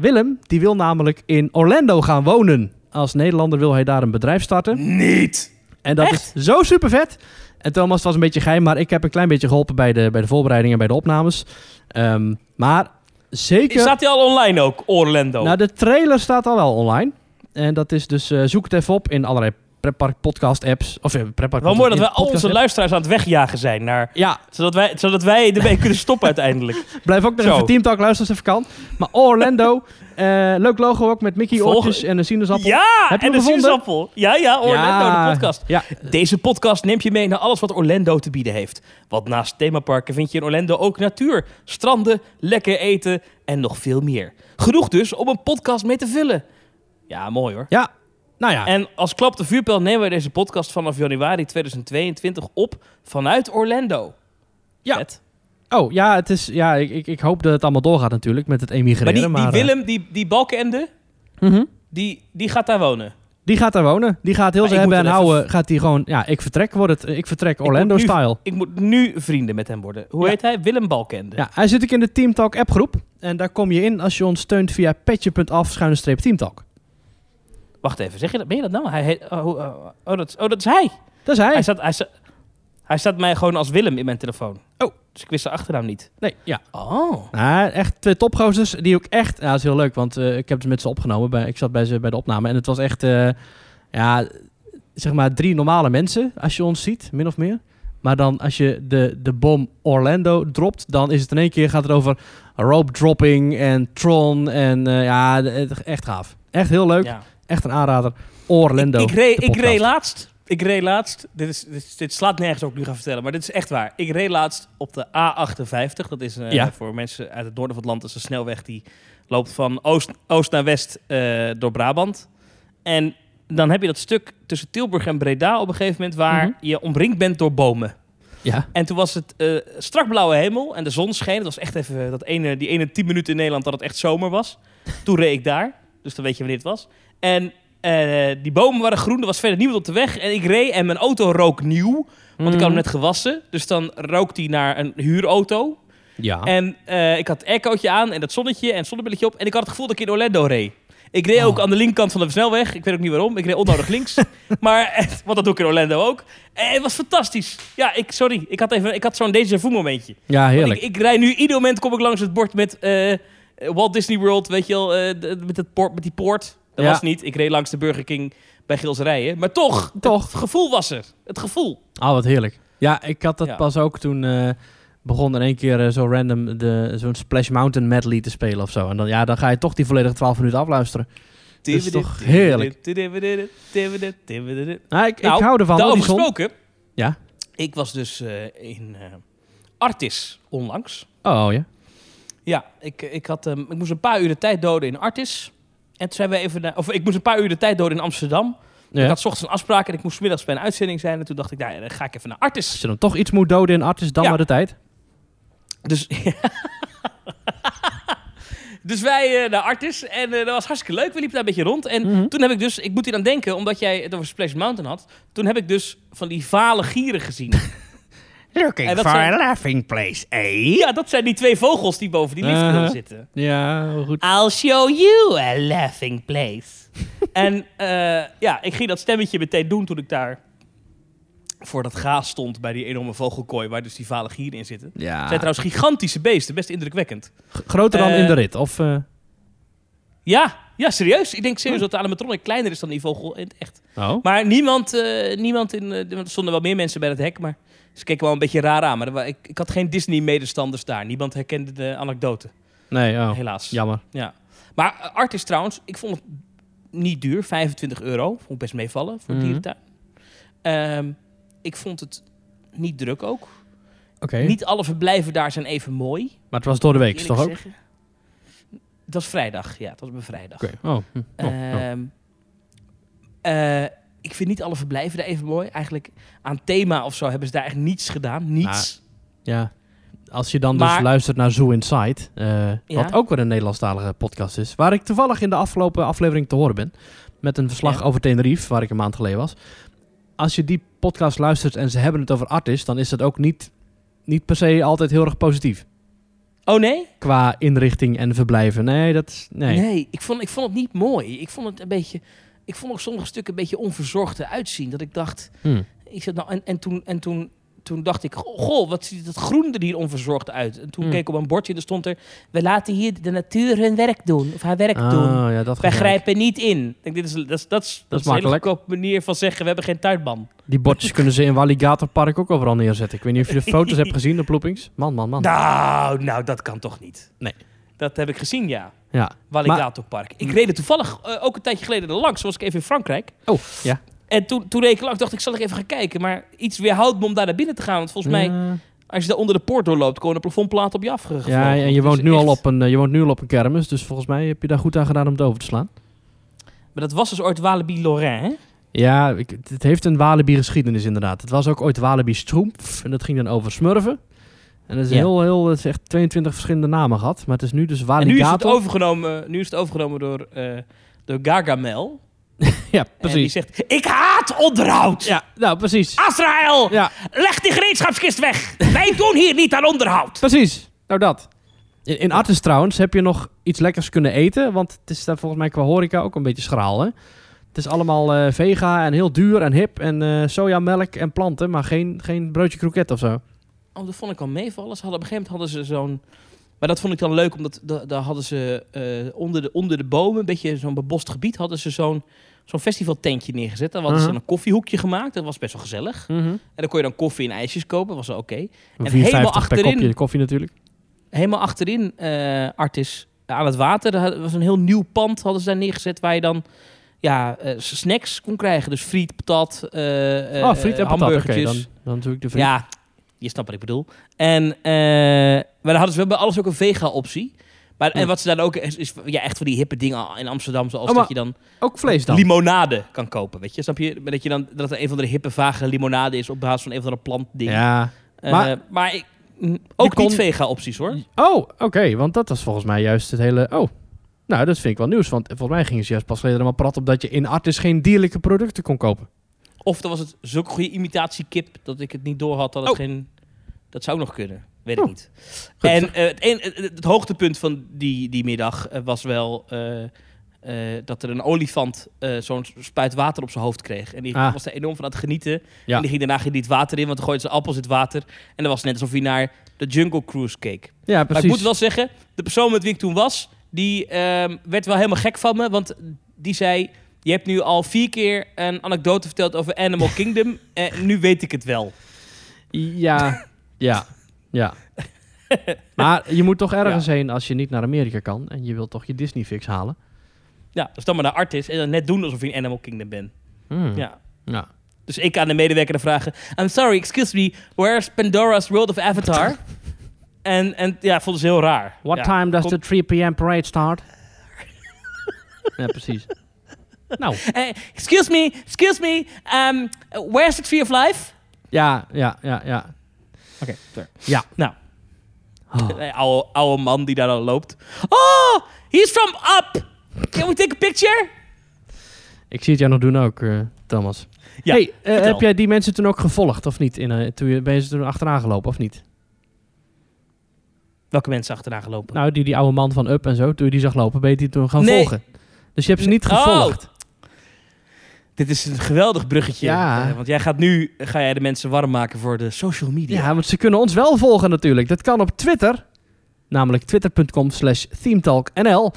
Willem, die wil namelijk in Orlando gaan wonen. Als Nederlander wil hij daar een bedrijf starten. Niet. En dat Echt? is zo super vet. En Thomas was een beetje geheim, maar ik heb een klein beetje geholpen bij de, bij de voorbereiding en bij de opnames. Ehm, maar zeker... Staat hij al online ook, Orlando? Nou, de trailer staat al wel online. En dat is dus... eh, zoek het even op in allerlei pretpark podcast apps. Of pretpark Wel mooi dat wij al onze luisteraars aan het wegjagen zijn. Naar, Ja, zodat, wij, zodat wij ermee kunnen stoppen uiteindelijk. Blijf ook nog Zo. even Teamtalk luisteren als even kan. Maar Orlando, eh, leuk logo ook met Mickey Volg- oortjes en een sinaasappel. Ja, Heb je en gevonden? sinaasappel. Ja, ja, Orlando, Ja, de podcast. Ja, Deze podcast neemt je mee naar alles wat Orlando te bieden heeft. Want naast themaparken vind je in Orlando ook natuur, stranden, lekker eten en nog veel meer. Genoeg dus om een podcast mee te vullen. Ja, mooi hoor. ja. Nou ja, En als klap de vuurpijl nemen wij deze podcast vanaf januari 2022 op vanuit Orlando. Ja. Vet. oh ja, het is, ja ik, ik, ik hoop dat het allemaal doorgaat natuurlijk met het Maar emigreren. die, die maar, eh, Willem, die, die Balkenende, mhm. die, die gaat daar wonen. Die gaat daar wonen. Die gaat heel Maar zijn ik hebben en houden. Gaat die gewoon, ja, ik vertrek, wordt het, ik vertrek Orlando-style. Ik moet nu vrienden met hem worden. Hoe Ja. heet hij? Willem Balkende. Ja, hij zit ook in de Teamtalk appgroep. En daar kom je in als je ons steunt via petje.af schuine streep Teamtalk. Wacht even, zeg je dat? Ben je dat nou? Hij heet, oh, oh, oh, dat, oh, dat is hij. Dat is hij. Hij staat, hij, staat, hij staat mij gewoon als Willem in mijn telefoon. Oh. Dus ik wist de achternaam niet. Nee, ja. Oh. Nou, echt twee topgozers die ook echt... Ja, dat is heel leuk, want eh, ik heb ze met ze opgenomen. Bij, ik zat bij ze bij de opname en het was echt... eh, ja, zeg maar drie normale mensen als je ons ziet, min of meer. Maar dan als je de, de bom Orlando dropt, dan is het in één keer gaat het over rope dropping en Tron. En eh, ja, het- echt gaaf. Echt heel leuk. Ja. Echt een aanrader. Orlando. Ik, ik, reed, ik reed laatst. Ik reed laatst. Dit, is, dit, slaat nergens op nu ga vertellen, maar dit is echt waar. Ik reed laatst op de A58. Dat is eh, Ja. voor mensen uit het noorden van het land is een snelweg die loopt van oost, oost naar west eh, door Brabant. En dan heb je dat stuk tussen Tilburg en Breda op een gegeven moment waar Mhm. je omringd bent door bomen. Ja. En toen was het eh, strak blauwe hemel en de zon scheen. Het was echt even dat ene, die ene 10 minuten in Nederland dat het echt zomer was. Toen reed ik daar, dus dan weet je wanneer het was. En eh, die bomen waren groen, er was verder niemand op de weg. En ik reed en mijn auto rook nieuw, want ik had hem Mhm. net gewassen. Dus dan rookt hij naar een huurauto. Ja. En eh, ik had het aircootje aan en dat zonnetje en het zonnebilletje op. En ik had het gevoel dat ik in Orlando reed. Ik reed Oh. ook aan de linkerkant van de snelweg. Ik weet ook niet waarom. Ik reed onnodig links. maar, want dat doe ik in Orlando ook. En het was fantastisch. Ja, ik, sorry. Ik had, even, ik had zo'n déjà vu momentje. ja, heerlijk. Ik, ik rijd nu, ieder moment kom ik langs het bord met eh, Walt Disney World, weet je wel, eh, met, het poort, met die poort. Dat Ja. was niet. Ik reed langs de Burger King bij Gilserijen. Maar toch, Toch. het gevoel was er. Het gevoel. Oh, wat heerlijk. Ja, ik had dat Ja. pas ook toen eh, begon in één keer eh, zo random de, zo'n Splash Mountain medley te spelen of zo. En dan, ja, dan ga je toch die volledige 12 minuten afluisteren. Dat is toch heerlijk. Nou, ik, Nou, ik hou ervan. Daarover gesproken. Ja. Ik was dus eh, in eh, Artis onlangs. Oh ja. Ja, ik, ik, had, ehm, ik moest een paar uur de tijd doden in Artis. En toen zijn we even naar, of ik moest een paar uur de tijd doden in Amsterdam. Ik had 's ochtends een afspraak en ik moest 's middags bij een uitzending zijn. En toen dacht ik, nou, dan ga ik even naar Artis. Als je dan toch iets moet doden in Artis, dan Ja. maar de tijd. Dus, dus wij eh, naar Artis en eh, dat was hartstikke leuk. We liepen daar een beetje rond. En Mhm. toen heb ik dus, ik moet hier aan denken, omdat jij het over Splash Mountain had. Toen heb ik dus van die vale gieren gezien. Looking En dat zijn- a laughing place, eh? ja, dat zijn die twee vogels die boven die lift Uh-huh. zitten. Ja, goed. I'll show you a laughing place. en eh, ja, ik ging dat stemmetje meteen doen toen ik daar voor dat gaas stond bij die enorme vogelkooi waar dus die vale gieren in zitten. Het Ja. zijn trouwens gigantische beesten, best indrukwekkend. G- Groter dan Eh, in de rit, of... eh, Ja, ja, serieus. Ik denk serieus dat de animatronic kleiner is dan die vogel in het echt. Oh. Maar niemand, eh, niemand in... eh, want er stonden wel meer mensen bij het hek, maar ze keken wel een beetje raar aan. Maar ik, ik had geen Disney-medestanders daar. Niemand herkende de anekdote, Nee, oh. helaas. Jammer. Ja. Maar uh, Artis trouwens, ik vond het niet duur. 25 euro. Vond ik best meevallen voor Mhm. dierentuin. Ehm, ik vond het niet druk ook. Oké. Niet alle verblijven daar zijn even mooi. Maar het was door de week, toch ook? zeggen. Het was vrijdag, ja. Het was een vrijdag. Oké. Oh. hm. Oh, oh. Ehm, eh, ik vind niet alle verblijven daar even mooi. Eigenlijk aan thema of zo hebben ze daar echt niets gedaan. Niets. Ja. Als je dan dus luistert naar Zoo Inside, eh, Ja. wat ook weer een Nederlandstalige podcast is, waar ik toevallig in de afgelopen aflevering te horen ben, met een verslag Ja. over Tenerife, waar ik een maand geleden was. Als je die podcast luistert en ze hebben het over artis, dan is dat ook niet, niet per se altijd heel erg positief. Oh nee? Qua inrichting en verblijven. Nee, dat is... Nee. Nee, ik, vond, ik vond het niet mooi. Ik vond het een beetje... Ik vond ook sommige stukken een beetje onverzorgd eruit zien. Dat ik dacht... Hm. Ik zat nou, en, en, toen, en toen, toen dacht ik... Goh, wat ziet dat groen er hier onverzorgd uit. En toen Hmm. keek ik op een bordje en er stond er... We laten hier de natuur hun werk doen. Of haar werk doen. Ah, ja, dat Wij grijpen niet in. Ik denk, dit is, dat, is, dat, is, dat is een hele makkelijk. manier van zeggen... We hebben geen tuinban. Die bordjes kunnen ze in Walligator Park ook overal neerzetten. Ik weet niet of je de foto's hebt gezien, de ploepings. Man, man, man. Nou, nou, dat kan toch niet? Nee. Dat heb ik gezien, ja. Ja. Walligatorpark. Ik reed er toevallig eh, ook een tijdje geleden er langs. Zoals ik even in Frankrijk. Oh, ja. En toen, toen reed ik langs, dacht ik, zal ik even gaan kijken. Maar iets weerhoudt me om daar naar binnen te gaan. Want volgens mij, als je daar onder de poort doorloopt... komen er plafondplaten op je afgevlogen. Ja, en je woont, is nu al op een, eh, je woont nu al op een kermis, dus volgens mij heb je daar goed aan gedaan om het over te slaan. Maar dat was dus ooit Walibi Lorrain, hè? Ja, ik, het heeft een Walibi-geschiedenis inderdaad. Het was ook ooit Walibi Stroomf en dat ging dan over smurfen. En dat is Ja. heel, heel, het is echt 22 verschillende namen gehad, maar het is nu dus En nu is, het overgenomen, nu is het overgenomen door, eh door Gargamel. Ja, En die precies. zegt, ik haat onderhoud! Ja, nou precies. Azrael, Ja, leg die gereedschapskist weg! Wij doen hier niet aan onderhoud! precies. Nou dat. In, in Artis trouwens heb je nog iets lekkers kunnen eten, want het is daar volgens mij qua horeca ook een beetje schraal, hè? Het is allemaal eh, vega en heel duur en hip en eh sojamelk en planten, maar geen, geen broodje kroket of zo. Oh, dat vond ik al meevallen. Ze hadden, op een gegeven moment hadden ze zo'n... Maar dat vond ik dan leuk, omdat da- daar hadden ze eh, onder, de, onder de bomen, een beetje zo'n bebost gebied, hadden ze zo'n zo'n festivaltentje neergezet. Daar hadden ze Mhm. een koffiehoekje gemaakt. Dat was best wel gezellig. Mhm. En dan kon je dan koffie en ijsjes kopen. Dat was wel oké. En 4,50 helemaal achterin- kopje koffie natuurlijk. Helemaal achterin, eh Artis, aan het water, daar was een heel nieuw pand hadden ze daar neergezet, waar je dan ja, eh, snacks kon krijgen. Dus friet, patat, eh eh, oh, friet en patat. Dan, dan doe ik de friet. Ja, je snapt wat ik bedoel. En, eh, maar dan hadden ze wel bij alles ook een vega-optie. Maar. En wat ze dan ook is, is ja, echt van die hippe dingen in Amsterdam, zoals Oh, dat je dan Ook vlees dan? limonade kan kopen, weet je? Snap je? Dat je dan dat er een van de hippe vage limonade is op basis van een van de plantdingen. Ja. Eh, maar- maar ik, mm, ook kon- niet vega-opties hoor. Oh, oké. want dat was volgens mij juist het hele... Oh, nou, dat vind ik wel nieuws. Want volgens mij gingen ze juist pas geleden maar prat op dat je in Artis geen dierlijke producten kon kopen. Of dan was het zulke goede imitatiekip dat ik het niet door had dat het Oh. geen... Dat zou nog kunnen. Weet Oh. ik niet. En eh, het, een, het, het hoogtepunt van die, die middag eh, was wel eh, dat er een olifant zo'n spuit water op zijn hoofd kreeg. En die Ah. was er enorm van aan het genieten. Ja. En die ging daarna ging die het water in, want dan gooide ze appels in het water. En dan was net alsof hij naar de Jungle Cruise keek. Ja, Maar precies. ik moet wel zeggen, de persoon met wie ik toen was, die ehm, werd wel helemaal gek van me. Want die zei, je hebt nu al vier keer een anekdote verteld over Animal Kingdom. En nu weet ik het wel. Ja, ja, ja. maar je moet toch ergens heen als je niet naar Amerika kan. En je wilt toch je Disney-fix halen. Ja, dus dan maar naar Artis en dan net doen alsof je in Animal Kingdom bent. Hmm. Ja. ja. Dus ik aan de medewerker vragen... I'm sorry, excuse me, where's Pandora's World of Avatar? en, en ja, vonden ze heel raar. What Ja, time does kom- the 3 p.m. parade start? ja, precies. Nou, Eh, excuse me, excuse me, um, where's the Tree of Life? ja, ja, ja, ja. Oké, fair. Ja. Nou, Oh. Een oude, oude man die daar dan loopt. Oh, he's from up. Can we take a picture? Ik zie het jou nog doen ook, eh, Thomas. Ja, hey, eh, heb jij die mensen toen ook gevolgd, of niet? In, eh, toen je, ben je ze toen achteraan gelopen, of niet? Welke mensen achteraan gelopen? Nou, die, die oude man van Up en zo, toen je die zag lopen, ben je die toen gaan Nee. volgen. Dus je hebt ze niet Oh. Dit is een geweldig bruggetje. Ja. eh, want jij gaat nu ga jij de mensen warm maken voor de social media. Ja, want ze kunnen ons wel volgen natuurlijk. Dat kan op Twitter, namelijk twitter.com slash themetalknl.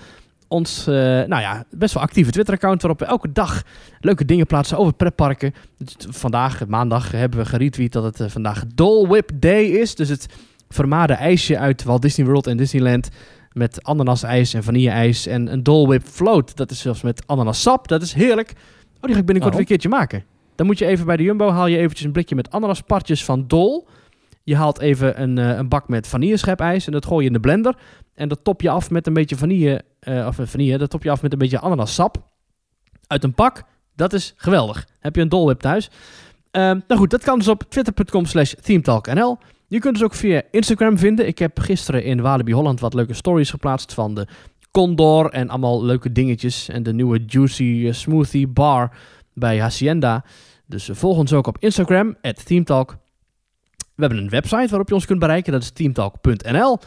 ons, eh, nou ja, best wel actieve Twitter-account waarop we elke dag leuke dingen plaatsen over pretparken. Dus vandaag, maandag, hebben we geretweet dat het eh, vandaag Dole Whip Day is. Dus het vermaarde ijsje uit Walt Disney World en Disneyland met ananasijs en vanille-ijs en een Dole Whip Float. Dat is zelfs met ananassap. Dat is heerlijk. Oh, die ga ik binnenkort Oh. weer een keertje maken. Dan moet je even bij de Jumbo, haal je eventjes een blikje met ananaspartjes van Dol. Je haalt even een, eh, een bak met vanilleschepijs en dat gooi je in de blender. En dat top je af met een beetje vanille, eh, of eh, vanille, dat top je af met een beetje ananassap. Uit een pak. Dat is geweldig. Heb je een Dol Whip thuis. Ehm, nou goed, dat kan dus op twitter.com slash themetalknl. Je kunt dus ook via Instagram vinden. Ik heb gisteren in Walibi Holland wat leuke stories geplaatst van de Condor en allemaal leuke dingetjes. En de nieuwe Juicy eh, Smoothie Bar bij Hacienda. Dus eh, volg ons ook op Instagram, Teamtalk. We hebben een website waarop je ons kunt bereiken. Dat is teamtalk.nl.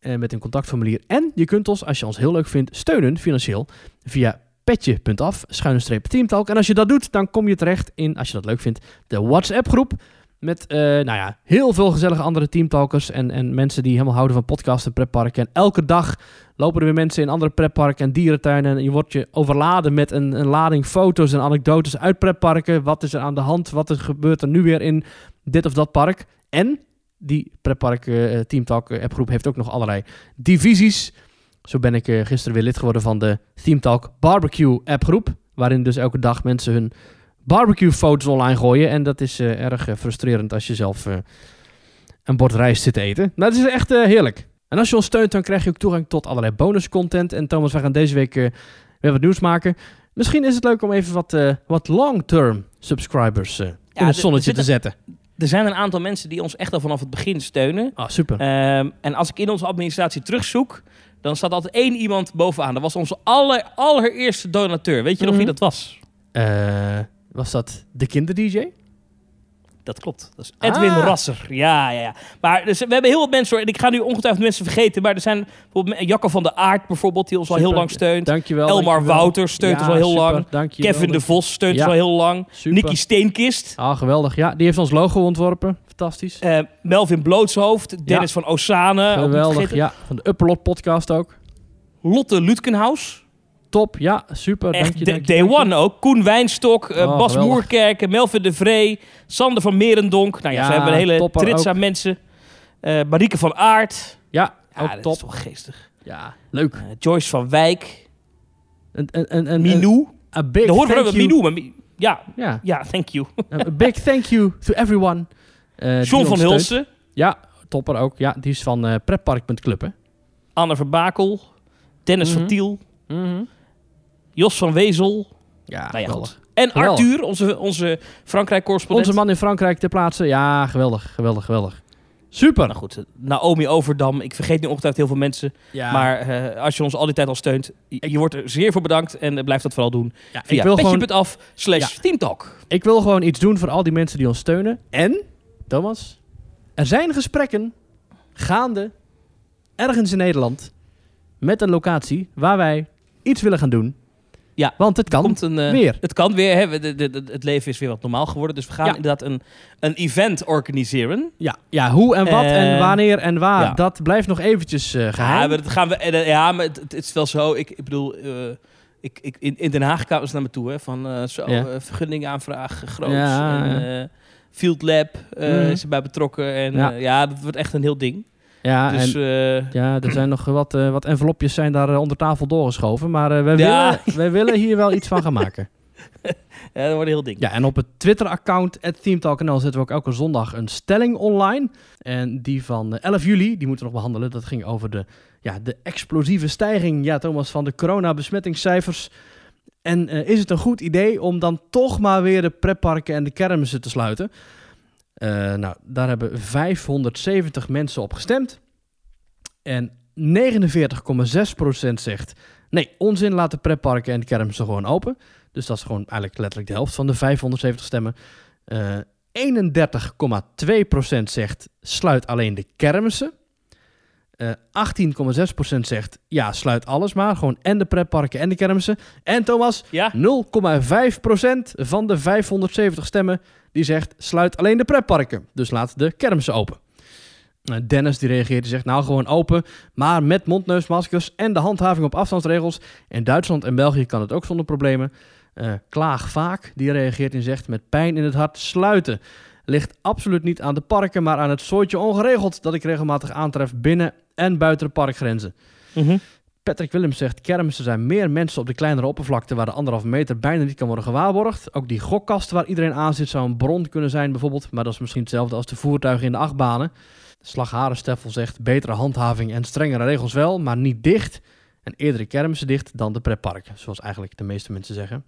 met een contactformulier. En je kunt ons, als je ons heel leuk vindt, steunen financieel via petje.af, schuine streep teamtalk. En als je dat doet, dan kom je terecht in, als je dat leuk vindt, de WhatsApp groep. Met, eh, nou ja, heel veel gezellige andere teamtalkers en, en mensen die helemaal houden van podcasts en pretparken. En elke dag lopen er weer mensen in andere pretparken en dierentuinen. En je wordt je overladen met een, een lading foto's en anekdotes uit pretparken. Wat is er aan de hand? Wat er gebeurt er nu weer in dit of dat park? En die pretpark eh, Teamtalk eh, appgroep heeft ook nog allerlei divisies. Zo ben ik gisteren weer lid geworden van de Teamtalk Barbecue appgroep. Waarin dus elke dag mensen hun barbecue foto's online gooien. En dat is eh, erg eh, frustrerend als je zelf eh, een bord rijst zit te eten. Maar het is echt heerlijk. En als je ons steunt, dan krijg je ook toegang tot allerlei bonus content. En Thomas, wij gaan deze week weer wat nieuws maken. Misschien is het leuk om even wat, wat long-term subscribers in het zonnetje te zetten. Er zijn een aantal mensen die ons echt al vanaf het begin steunen. Ah, super. Ehm, en als ik in onze administratie terugzoek, dan staat altijd één iemand bovenaan. Dat was onze aller, allereerste donateur. Weet je nog Mhm. wie dat was? Eh, was dat de kinder-DJ? Dat klopt. Dat is Edwin Ah. Rasser. Ja, ja, ja. Maar dus, we hebben heel wat mensen, en ik ga nu ongetwijfeld mensen vergeten, maar er zijn bijvoorbeeld Jacco van der Aard bijvoorbeeld, die ons al heel lang steunt. Dankjewel. Elmar dankjewel. Wouters steunt ons al heel super, lang. Dankjewel. Kevin de Vos steunt Ja. ons al heel lang. Super. Nicky Steenkist. Ah, geweldig. Ja, die heeft ons logo ontworpen. Fantastisch. eh, Melvin Blootshoofd. Dennis van Osane. geweldig. Ja, van de Upperlot podcast ook. Lotte Lutkenhaus. Top. Ja, super. Dank Echt je, dank je, day dank je. one ook. Koen Wijnstok, eh, Oh, Bas geweldig. Moerkerken, Melvin de Vree, Sander van Merendonk. Nou ja, Ja, ze hebben een hele trits aan mensen. Eh Marieke van Aert. Ja, Ja, ook dat top. is wel geestig. Ja, leuk. Eh, Joyce van Wijk. Een, een, een, een, Minou. A big hoort thank wel you. Minou, maar Mi- ja, Ja, ja, thank you. a big thank you to everyone. eh, die John van. Hulsen, Ja, topper ook. Ja, die is van eh pretpark.club, hè? Anne Verbakel, Dennis Mhm. van Tiel, Jos van Wezel. Ja, Nou ja, goed. En Geweldig. Arthur, onze, onze Frankrijk-correspondent. Onze man in Frankrijk ter plaatse. Ja, geweldig, geweldig, geweldig. Super. Nou goed, Naomi Overdam. Ik vergeet nu ongetwijfeld heel veel mensen. Ja, Maar eh, als je ons al die tijd al steunt, je, wordt er zeer voor bedankt. En eh, blijf dat vooral doen. ja, ik, wil gewoon, slash teamtalk. ik wil gewoon iets doen voor al die mensen die ons steunen. En, Thomas, er zijn gesprekken gaande ergens in Nederland met een locatie waar wij iets willen gaan doen. Ja, Want het kan Komt een, eh, weer. Het kan weer. Hè? De- de- de- het leven is weer wat normaal geworden. Dus we gaan Ja. inderdaad een, een event organiseren. Ja, ja, hoe en wat en Eh, wanneer en waar, ja. dat blijft nog eventjes Ja, geheim. maar dat gaan we, ja, maar het, het is wel zo. Ik, ik bedoel, ik, ik, in, in Den Haag kwamen ze naar me toe. Hè, van zo, Ja. vergunning aanvragen, groot. Ja, en, ja. Field Lab Mhm. is erbij betrokken. En Ja. ja. ja, dat wordt echt een heel ding. Ja, dus en eh, Ja, er zijn nog wat, eh, wat envelopjes zijn daar eh, onder tafel doorgeschoven. Maar wij, Ja. willen, wij willen hier wel iets van gaan maken. ja, dat wordt een heel ding. Ja, en op het Twitter-account, ThemeTalkNL, zetten we ook elke zondag een stelling online. En die van eh, 11 juli, die moeten we nog behandelen. Dat ging over de, ja, de explosieve stijging, ja Thomas, van de coronabesmettingscijfers. En is het een goed idee om dan toch maar weer de pretparken en de kermissen te sluiten? Eh, nou, daar hebben 570 mensen op gestemd. En 49,6% zegt... Nee, onzin, laat de pretparken en de kermissen gewoon open. Dus dat is gewoon eigenlijk letterlijk de helft van de 570 stemmen. Eh 31,2% zegt sluit alleen de kermissen. Eh 18,6% zegt ja, sluit alles maar. Gewoon en de pretparken en de kermissen. En Thomas, Ja? 0,5% van de 570 stemmen die zegt sluit alleen de pretparken. Dus laat de kermissen open. Uh, Dennis die reageert, die zegt nou gewoon open, maar met mondneusmaskers en de handhaving op afstandsregels. In Duitsland en België kan het ook zonder problemen. Uh, Klaag vaak, die reageert en zegt met pijn in het hart sluiten. Ligt absoluut niet aan de parken, maar aan het soortje ongeregeld dat ik regelmatig aantref binnen en buiten de parkgrenzen. Mhm. Patrick Willems zegt: Kermissen zijn meer mensen op de kleinere oppervlakte waar de anderhalve meter bijna niet kan worden gewaarborgd. Ook die gokkast waar iedereen aan zit zou een bron kunnen zijn, bijvoorbeeld. Maar dat is misschien hetzelfde als de voertuigen in de achtbanen. De Slagharensteffel zegt: betere handhaving en strengere regels wel, maar niet dicht. En eerdere kermissen dicht dan de pretparken, zoals eigenlijk de meeste mensen zeggen.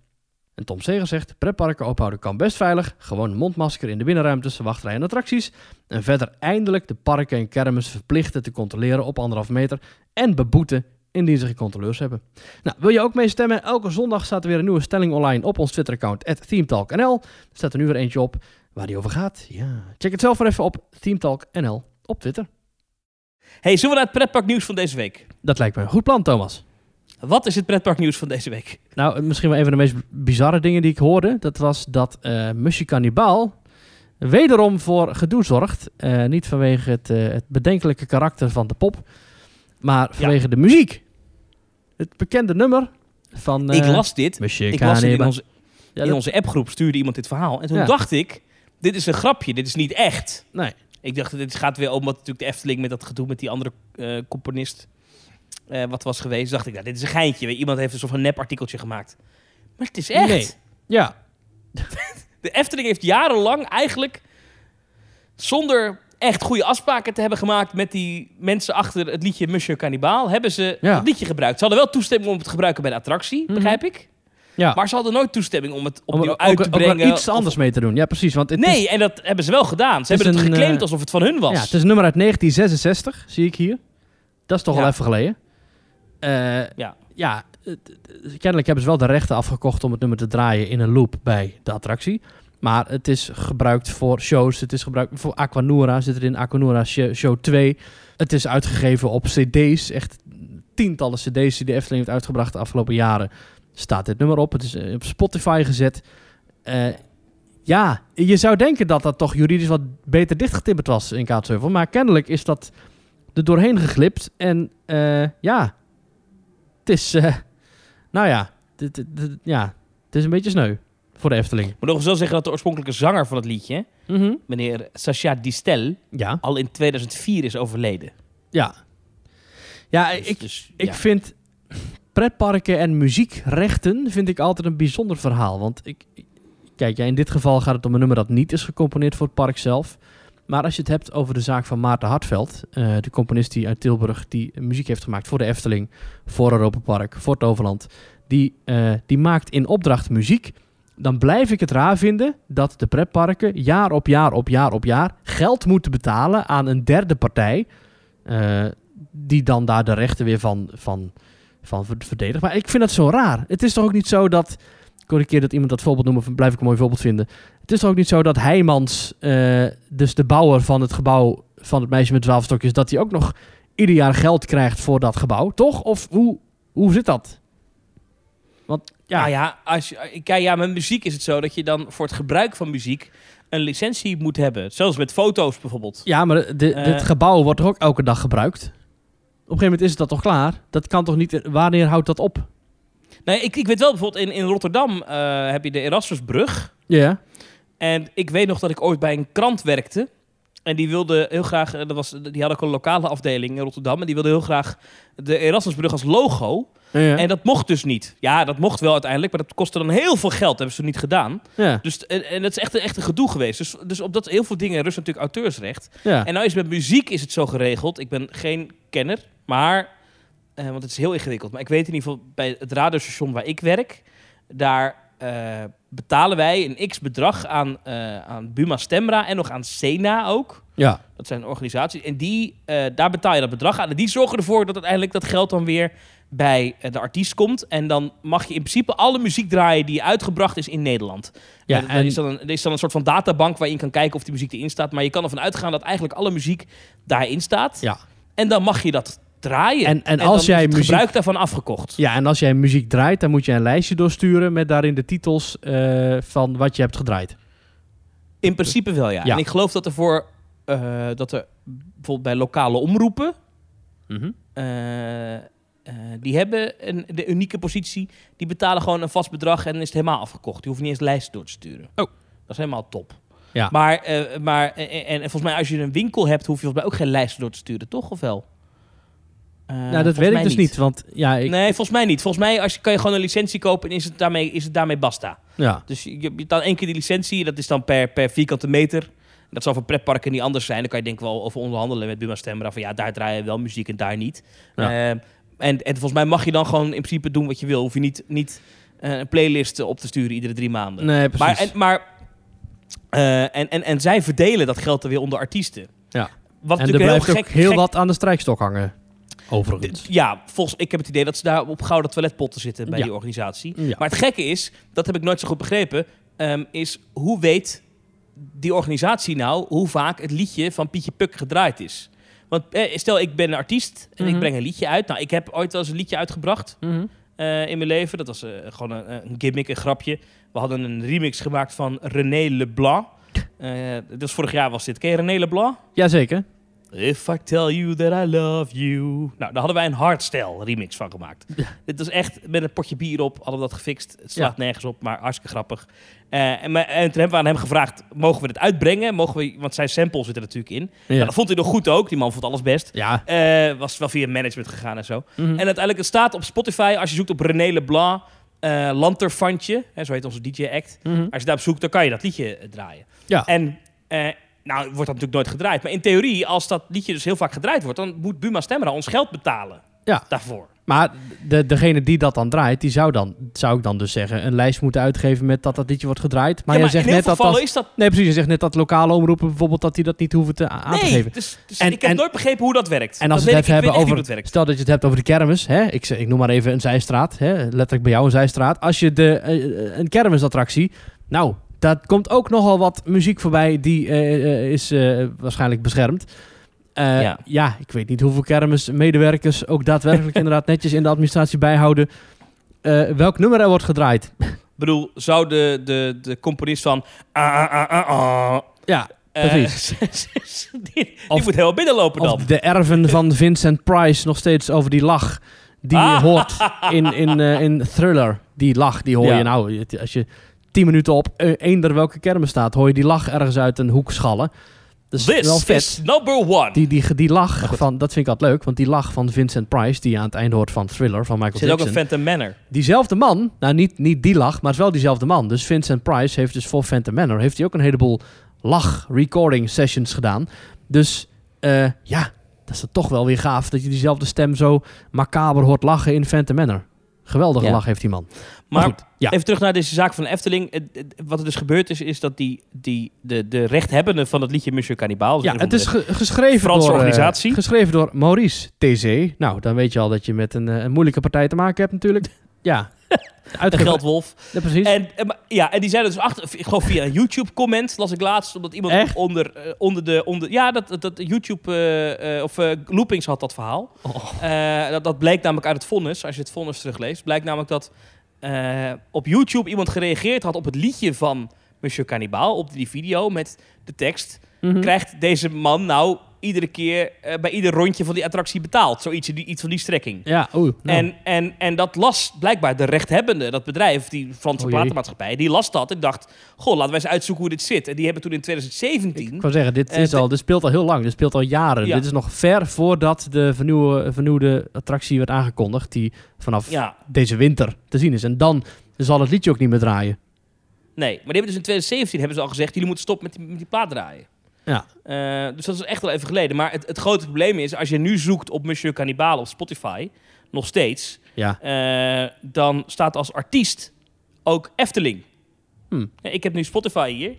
En Tom Seger zegt: pretparken ophouden kan best veilig. Gewoon een mondmasker in de binnenruimtes, wachtrij en attracties. En verder eindelijk de parken en kermissen verplichten te controleren op anderhalve meter en beboeten indien ze geen controleurs hebben. Nou, wil je ook meestemmen? Elke zondag staat er weer een nieuwe stelling online op ons Twitter-account, ThemeTalkNL. Er staat er nu weer eentje op waar die over gaat. Ja, check het zelf maar even op ThemeTalkNL op Twitter. Hey, zullen we naar het pretparknieuws van deze week? Dat lijkt me een goed plan, Thomas. Wat is het pretparknieuws van deze week? Nou, misschien wel een van de meest bizarre dingen die ik hoorde. Dat was dat uh, Musje Cannibal wederom voor gedoe zorgt. Uh, niet vanwege het, uh, het bedenkelijke karakter van de pop, maar vanwege ja. de muziek. Het bekende nummer van. ik las dit. Musje ik las dit in onze, ja, in onze appgroep, stuurde iemand dit verhaal. En toen ja. dacht ik: dit is een grapje, dit is niet echt. Nee. Ik dacht, dit gaat weer om wat natuurlijk de Efteling met dat gedoe met die andere componist. Uh, wat was geweest, dacht ik, nou, dit is een geintje. Iemand heeft een soort van nep-artikeltje gemaakt. Maar het is echt. Nee. Ja. de Efteling heeft jarenlang eigenlijk zonder echt goede afspraken te hebben gemaakt met die mensen achter het liedje Monsieur Cannibal, hebben ze ja. het liedje gebruikt. Ze hadden wel toestemming om het te gebruiken bij de attractie, Mhm. begrijp ik. Ja. Maar ze hadden nooit toestemming om het opnieuw ook, uit te ook brengen. iets anders mee te doen. Ja, precies. Want het Nee, is, en dat hebben ze wel gedaan. Ze Het hebben het een, geclaimd eh, alsof het van hun was. ja, het is een nummer uit 1966, zie ik hier. Dat is toch Ja. al even geleden. Ja. ja, kennelijk hebben ze wel de rechten afgekocht om het nummer te draaien in een loop bij de attractie. Maar het is gebruikt voor shows. Het is gebruikt voor Aquanura. Zit er in Aquanura Sh- Show 2. Het is uitgegeven op cd's. Echt tientallen cd's die de Efteling heeft uitgebracht de afgelopen jaren. Staat dit nummer op. Het is eh, op Spotify gezet. Eh, ja, je zou denken dat dat toch juridisch wat beter dichtgetimmerd was in Kaatsheuvel. Maar kennelijk is dat er doorheen geglipt. En eh, ja, het is... eh, nou ja, dit, dit- dit- ja, het is een beetje sneu voor de Efteling. Ik moet nog wel zeggen dat de oorspronkelijke zanger van het liedje, Mhm. meneer Sacha Distel, Ja, al in 2004 is overleden. ja. Ja, Dus- ik, dus, ik ja. vind pretparken en muziekrechten vind ik altijd een bijzonder verhaal. Want ik, ik- kijk, ja, in dit geval gaat het om een nummer dat niet is gecomponeerd voor het park zelf. Maar als je het hebt over de zaak van Maarten Hartveld, eh, de componist die uit Tilburg die muziek heeft gemaakt voor de Efteling, voor Europa Park, voor Toverland, die, eh, die maakt in opdracht muziek. Dan blijf ik het raar vinden dat de pretparken jaar op jaar op jaar op jaar geld moeten betalen aan een derde partij. eh, die dan daar de rechten weer van, van, van ver- verdedigt. Maar ik vind dat zo raar. Het is toch ook niet zo dat. Ik hoorde een keer dat iemand dat voorbeeld noemen, blijf ik een mooi voorbeeld vinden. Het is toch ook niet zo dat Heijmans, eh, dus de bouwer van het gebouw van het meisje met twaalf stokjes, dat hij ook nog ieder jaar geld krijgt voor dat gebouw, toch? Of hoe, hoe zit dat? Want ja, Nou ja, als je, kijk, ja, met muziek is het zo dat je dan voor het gebruik van muziek een licentie moet hebben. Zelfs met foto's bijvoorbeeld. ja maar de, de- Eh. dit gebouw wordt toch ook elke dag gebruikt? Op een gegeven moment is dat toch klaar? Dat kan toch niet... Wanneer houdt dat op? Nee, ik, ik weet wel bijvoorbeeld in, in Rotterdam eh, heb je de Erasmusbrug. Ja. En ik weet nog dat ik ooit bij een krant werkte. En die wilde heel graag, eh, dat was, die had ook een lokale afdeling in Rotterdam. En die wilde heel graag de Erasmusbrug als logo. ja. En dat mocht dus niet. Ja, dat mocht wel uiteindelijk, maar dat kostte dan heel veel geld. Dat hebben ze niet gedaan. ja. Dus, en, en dat is echt, een- echt een gedoe geweest. Dus, dus op dat heel veel dingen rust natuurlijk auteursrecht. ja. En nou is met muziek is het zo geregeld. Ik ben geen kenner, maar... eh, want het is heel ingewikkeld. Maar ik weet in ieder geval bij het radiostation waar ik werk... daar eh, betalen wij een x-bedrag aan, eh, aan Buma Stemra en nog aan Sena ook. ja. Dat zijn organisaties. En die, daar betaal je dat bedrag aan. En die zorgen ervoor dat uiteindelijk dat geld dan weer bij de artiest komt. En dan mag je in principe alle muziek draaien die uitgebracht is in Nederland. Ja, Ja, er, en- is dan een, er is dan een soort van databank waar je in kan kijken of die muziek erin staat. Maar je kan ervan uitgaan dat eigenlijk alle muziek daarin staat. Ja. En dan mag je dat draaien. En- en als jij muziek- gebruik daarvan afgekocht. Ja, en als jij muziek draait, dan moet je een lijstje doorsturen met daarin de titels eh, van wat je hebt gedraaid. In principe wel, ja. Ja. En ik geloof dat er voor... eh, dat er bijvoorbeeld bij lokale omroepen. Mhm. eh, die hebben een, de unieke positie. Die betalen gewoon een vast bedrag en is het helemaal afgekocht. Die hoeft niet eens lijsten door te sturen. Oh. Dat is helemaal top. Ja. Maar, maar en, en, en volgens mij als je een winkel hebt, hoef je volgens mij ook geen lijsten door te sturen, toch? Of wel? Eh, nou, dat weet ik dus niet. Want ja, ik, Nee, volgens mij niet. Volgens mij als je, kan je gewoon een licentie kopen en is het daarmee, is het daarmee basta. ja. Dus je, je betaalt één keer die licentie, dat is dan per, per vierkante meter. Dat zal voor pretparken niet anders zijn. Dan kan je denk ik wel over onderhandelen met Buma Stemra. Van ja, daar draai je wel muziek en daar niet. Ja. Eh, en, en volgens mij mag je dan gewoon in principe doen wat je wil. Hoef je niet, niet eh, een playlist op te sturen iedere drie maanden. Nee, precies. maar en, maar eh, en, en, en zij verdelen dat geld er weer onder artiesten. Ja. Wat en er blijft heel ook heel gek- wat aan de strijkstok hangen. Overigens. Ja, volgens, ik heb het idee dat ze daar op gouden toiletpotten zitten bij Ja. die organisatie. Ja. Maar het gekke is, dat heb ik nooit zo goed begrepen, ehm, is hoe weet die organisatie nou hoe vaak het liedje van Pietje Puk gedraaid is? Want eh, stel, ik ben een artiest en Mhm. ik breng een liedje uit. Nou, ik heb ooit wel eens een liedje uitgebracht Mhm. eh, in mijn leven. Dat was eh, gewoon een, een gimmick, een grapje. We hadden een remix gemaakt van René Leblanc. Eh dus vorig jaar was dit. Ken je René Leblanc? Jazeker. If I tell you that I love you. Nou, daar hadden wij een hardstyle remix van gemaakt. Dit was echt met een potje bier op, hadden we dat gefixt. Het slaat nergens op, maar hartstikke grappig. Eh, en, en toen hebben we aan hem gevraagd, mogen we dit uitbrengen? Mogen we, want zijn sample zit er natuurlijk in. Ja. Nou, dat vond hij nog goed ook, die man vond alles best. Ja. Eh, was wel via management gegaan en zo. Mhm. En uiteindelijk, het staat op Spotify, als je zoekt op René Leblanc, eh Lanterfantje, hè, zo heet onze DJ-act. Mhm. Als je daarop zoekt, dan kan je dat liedje draaien. Ja. En nou wordt dat natuurlijk nooit gedraaid. Maar in theorie, als dat liedje dus heel vaak gedraaid wordt, dan moet Buma Stemra ons geld betalen Ja. daarvoor. Maar de, degene die dat dan draait, die zou dan, zou ik dan dus zeggen, een lijst moeten uitgeven met dat dat liedje wordt gedraaid. Maar ja, jij zegt net dat dat... is dat... Nee, precies. Je zegt net dat lokale omroepen bijvoorbeeld dat die dat niet hoeven te, aan te Nee, geven. dus, dus En- ik heb en- nooit begrepen hoe dat werkt. En als we het hebben over, dat stel dat je het hebt over de kermis, hè? Ik, ik noem maar even een zijstraat, hè? letterlijk bij jou een zijstraat. Als je de, eh, een kermisattractie, nou, daar komt ook nogal wat muziek voorbij die eh, eh, is eh, waarschijnlijk beschermd. Ja. ja. ik weet niet hoeveel kermismedewerkers ook daadwerkelijk inderdaad netjes in de administratie bijhouden welk nummer er wordt gedraaid. Ik bedoel, zou de, de, de componist van... Ja, Precies. die die Of- moet heel binnenlopen dan. Of de erven van Vincent Price nog steeds over die lach die je Ah. hoort in, in, in Thriller. Die lach, die hoor Ja. je nou. Als je tien minuten op eh, eender welke kermis staat, hoor je die lach ergens uit een hoek schallen. Dat is wel This vet. is number one. Die, die, die lach van, dat vind ik altijd leuk, want die lach van Vincent Price, die je aan het eind hoort van Thriller van Michael Er zit ook Jackson. een Phantom Manor. Diezelfde man, nou niet, niet die lach, maar het is wel diezelfde man. Dus Vincent Price heeft dus voor Phantom Manor heeft hij ook een heleboel lach-recording sessions gedaan. Dus eh, ja, dat is dan toch wel weer gaaf dat je diezelfde stem zo macaber hoort lachen in Phantom Manor. Geweldige Ja. lach heeft die man. Maar goed, ja. even terug naar deze zaak van de Efteling. Wat er dus gebeurd is, is dat die, die, de, de rechthebbende van het liedje Monsieur Cannibal... Ja, het is ge- geschreven Franse door, eh, organisatie. geschreven door Maurice TC. Nou, dan weet je al dat je met een, eh, een moeilijke partij te maken hebt natuurlijk. Ja, uitgever. geldwolf. Ja, precies. En, en, maar- ja, en die zijn dus achter, ik geloof via een YouTube-comment, las ik laatst, omdat iemand Echt? onder, eh, onder de, onder, ja, dat, dat, YouTube, eh, eh, of eh, Loopings had dat verhaal. Oh. Eh, dat, dat bleek namelijk uit het vonnis, als je het vonnis terugleest, blijkt namelijk dat eh, op YouTube iemand gereageerd had op het liedje van Monsieur Cannibal, op die video met de tekst, Mhm. krijgt deze man nou iedere keer eh, bij ieder rondje van die attractie betaald. Zoiets, die- iets van die strekking. Ja, oeh. nou. En, en, en dat las blijkbaar de rechthebbende, dat bedrijf, die Franse Oh platenmaatschappij, die las dat en dacht, goh, laten wij eens uitzoeken hoe dit zit. En die hebben toen in 2017, Ik wou zeggen, dit, Eh, is al, dit speelt al heel lang. Dit speelt al jaren. Ja. Dit is nog ver voordat de vernieuwe, vernieuwde attractie werd aangekondigd. Die vanaf ja, deze winter te zien is. En dan zal het liedje ook niet meer draaien. nee. Maar die hebben dus in 2017 hebben ze al gezegd, jullie moeten stoppen met die, met die plaat draaien. Ja. Eh, dus dat is echt wel even geleden. Maar het, het grote probleem is, als je nu zoekt op Monsieur Cannibal op Spotify, nog steeds, Ja. eh, dan staat als artiest ook Efteling. Hm. Ja, ik heb nu Spotify hier.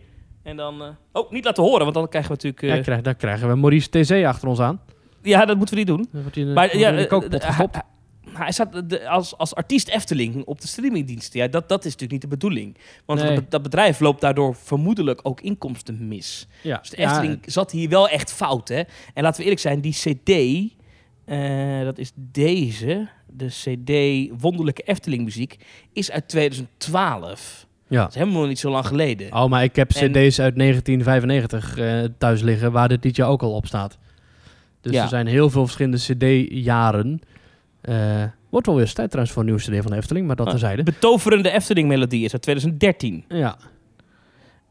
En dan... eh, oh, niet laten horen, want dan krijgen we natuurlijk... eh, Ja, krijg, daar krijgen we Maurice TC achter ons aan. ja, dat moeten we niet doen. Dan wordt hij in, Maar ja, hij in de kookpot gestopt. Hij, staat de- als, als artiest Efteling op de streamingdiensten. Ja, dat, dat is natuurlijk niet de bedoeling. Want Nee. dat, dat bedrijf loopt daardoor vermoedelijk ook inkomsten mis. ja. Dus de Efteling zat hier wel echt fout, hè? En laten we eerlijk zijn, die CD, eh, dat is deze, de CD Wonderlijke Efteling muziek, is uit 2012. Ja. Dat is helemaal niet zo lang geleden. Oh, maar ik heb En- cd's uit 1995 eh, thuis liggen waar dit liedje ook al op staat. Dus Ja. er zijn heel veel verschillende CD-jaren. Eh, wordt wel weer tijd trouwens voor een nieuwe CD van de Efteling, maar dat Ah. terzijde. Betoverende Efteling-melodie is uit 2013. Ja,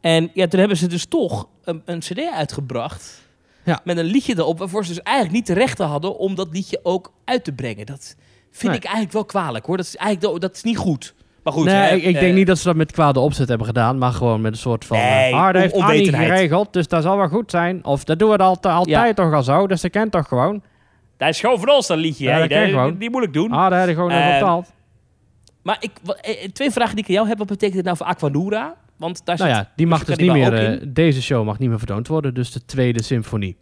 En ja, toen hebben ze dus toch een, een cd uitgebracht. Ja. Met een liedje erop. Waarvoor ze dus eigenlijk niet de rechten hadden om dat liedje ook uit te brengen. Dat vind Nee. ik eigenlijk wel kwalijk hoor. Dat is eigenlijk dat is niet goed. Maar goed. nee, hè, ik, ik eh, denk niet dat ze dat met kwade opzet hebben gedaan, maar gewoon met een soort van... Nee, eh, ah, dat heeft on- Annie onwetendheid. geregeld, dus dat zal wel goed zijn. Of dat doen we altijd toch al zo, dus dat kent toch gewoon. Dat is gewoon van ons dat liedje. Ja, hè. dat ik die, die ik doen. Ah, daar heb je gewoon even Eh, betaald. Maar ik, wa- eh, twee vragen die ik aan jou heb. Wat betekent dit nou voor Aquanura? Want daar Nou zit ja, die mag dus niet die meer... eh, deze show mag niet meer vertoond worden, dus de tweede symfonie.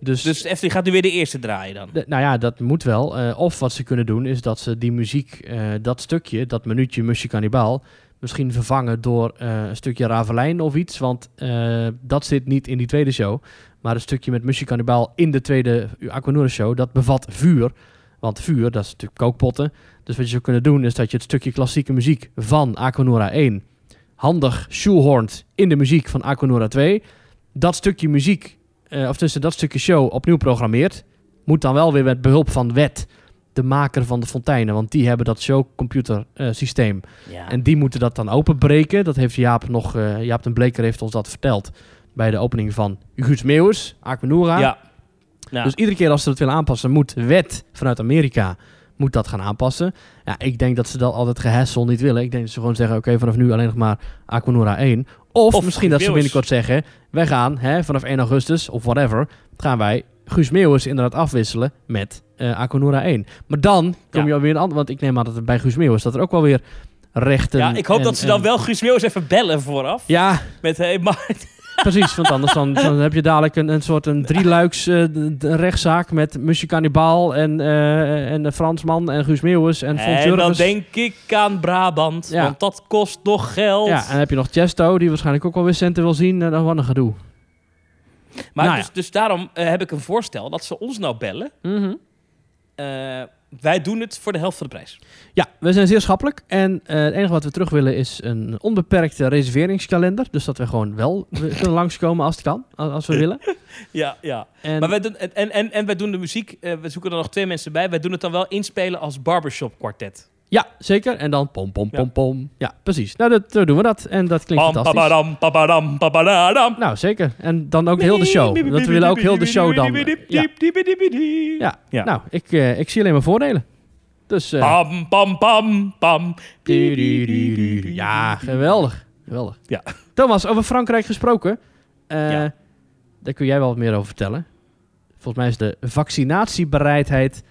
Dus, Dus de gaat nu weer de eerste draaien dan. de- nou ja, dat moet wel. Eh, of wat ze kunnen doen, is dat ze die muziek, eh, dat stukje, dat minuutje Musje Cannibal, misschien vervangen door eh, een stukje Ravelijn of iets. Want eh, dat zit niet in die tweede show. Maar een stukje met Musje Cannibal in de tweede Aquanura show, dat bevat vuur. Want vuur, dat is natuurlijk kookpotten. Dus wat je zou kunnen doen, is dat je het stukje klassieke muziek van Aquanura 1 handig shoehornt in de muziek van Aquanura 2. Dat stukje muziek, eh, of tussen dat stukje show opnieuw programmeert. Moet dan wel weer met behulp van Wet, de maker van de fonteinen. Want die hebben dat showcomputer eh, systeem. Ja. En die moeten dat dan openbreken. Dat heeft Jaap nog, eh, Jaap den Bleker heeft ons dat verteld. Bij de opening van Guus Meeuwis, Aquanura. ja. Ja. Dus iedere keer als ze dat willen aanpassen, moet Wet vanuit Amerika moet dat gaan aanpassen. Ja, ik denk dat ze dat altijd gehassel niet willen. Ik denk dat ze gewoon zeggen, oké, vanaf nu alleen nog maar Aquanura 1. Of, Of misschien dat ze binnenkort zeggen, wij gaan hè, vanaf 1 augustus of whatever, gaan wij Guus Meeuwis inderdaad afwisselen met eh Aquanura 1. Maar dan kom Ja. je alweer een ander, want ik neem aan dat er bij Guus Meeuwis dat er ook wel weer rechten... ja, ik hoop en- dat ze en- dan wel Guus Meeuwis even bellen vooraf. Ja, Met, hey, maar, Precies, want anders dan, dan heb je dadelijk een, een soort een drieluiks eh, rechtszaak met Musje Cannibal en, eh, en de Fransman en Guus Meeuwis en Fons en dan denk ik aan Brabant, Ja. want dat kost nog geld. Ja, en dan heb je nog Chesto, die waarschijnlijk ook wel weer centen wil zien. En dan wat een gedoe. maar nou dus, ja. dus daarom eh, heb ik een voorstel dat ze ons nou bellen. Eh, wij doen het voor de helft van de prijs. Ja, we zijn zeer schappelijk. En eh, het enige wat we terug willen is een onbeperkte reserveringskalender. Dus dat we gewoon wel we kunnen langskomen als het kan, als, als we willen. Ja, ja. En, Maar wij doen, en, en, en wij doen de muziek, eh, we zoeken er nog twee mensen bij. Wij doen het dan wel inspelen als barbershop kwartet. Ja, zeker. En dan pom, pom, pom, Ja. pom. Ja, precies. Nou, dat, zo doen we dat. En dat klinkt fantastisch. Nou, zeker. En dan ook heel de show. Want we willen ook heel de show dan. Ja, ja. Nou, ik, eh, ik zie alleen maar voordelen. Dus, eh, Pam, pam, pam, pam. ja, geweldig. Geweldig. Ja. Thomas, over Frankrijk gesproken. eh, Ja. Daar kun jij wel wat meer over vertellen. Volgens mij is de vaccinatiebereidheid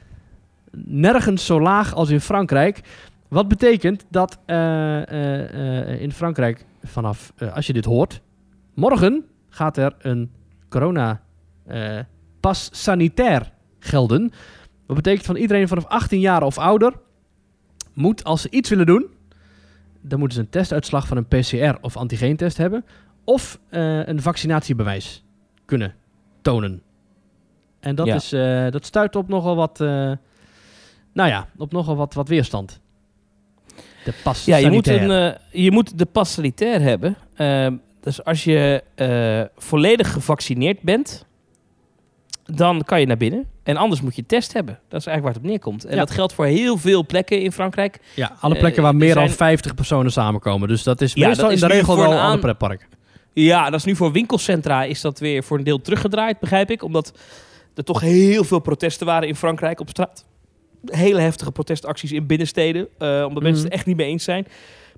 nergens zo laag als in Frankrijk. Wat betekent dat eh, eh, eh, in Frankrijk vanaf, als je dit hoort, morgen gaat er een corona eh, pas sanitair gelden. Dat betekent van iedereen vanaf 18 jaar of ouder moet, als ze iets willen doen, dan moeten ze een testuitslag van een PCR of antigeentest hebben. Of een vaccinatiebewijs kunnen tonen. En dat, Ja. is, dat stuit op nogal wat, nou ja, op nogal wat, wat weerstand. De pas Ja, je moet, een, eh, je moet de pas sanitair hebben. Ehm, dus als je eh, volledig gevaccineerd bent, dan kan je naar binnen. En anders moet je test hebben. Dat is eigenlijk waar het op neerkomt. En Ja. dat geldt voor heel veel plekken in Frankrijk. ja, alle eh, plekken waar er meer dan zijn- 50 personen samenkomen. Dus dat is Ja, meestal dat in de regel wel een alle aan- pretparken. Ja, dat is nu voor winkelcentra is dat weer voor een deel teruggedraaid, begrijp ik. Omdat er toch heel veel protesten waren in Frankrijk op straat. Hele heftige protestacties in binnensteden. eh, omdat mensen Mhm. het echt niet mee eens zijn.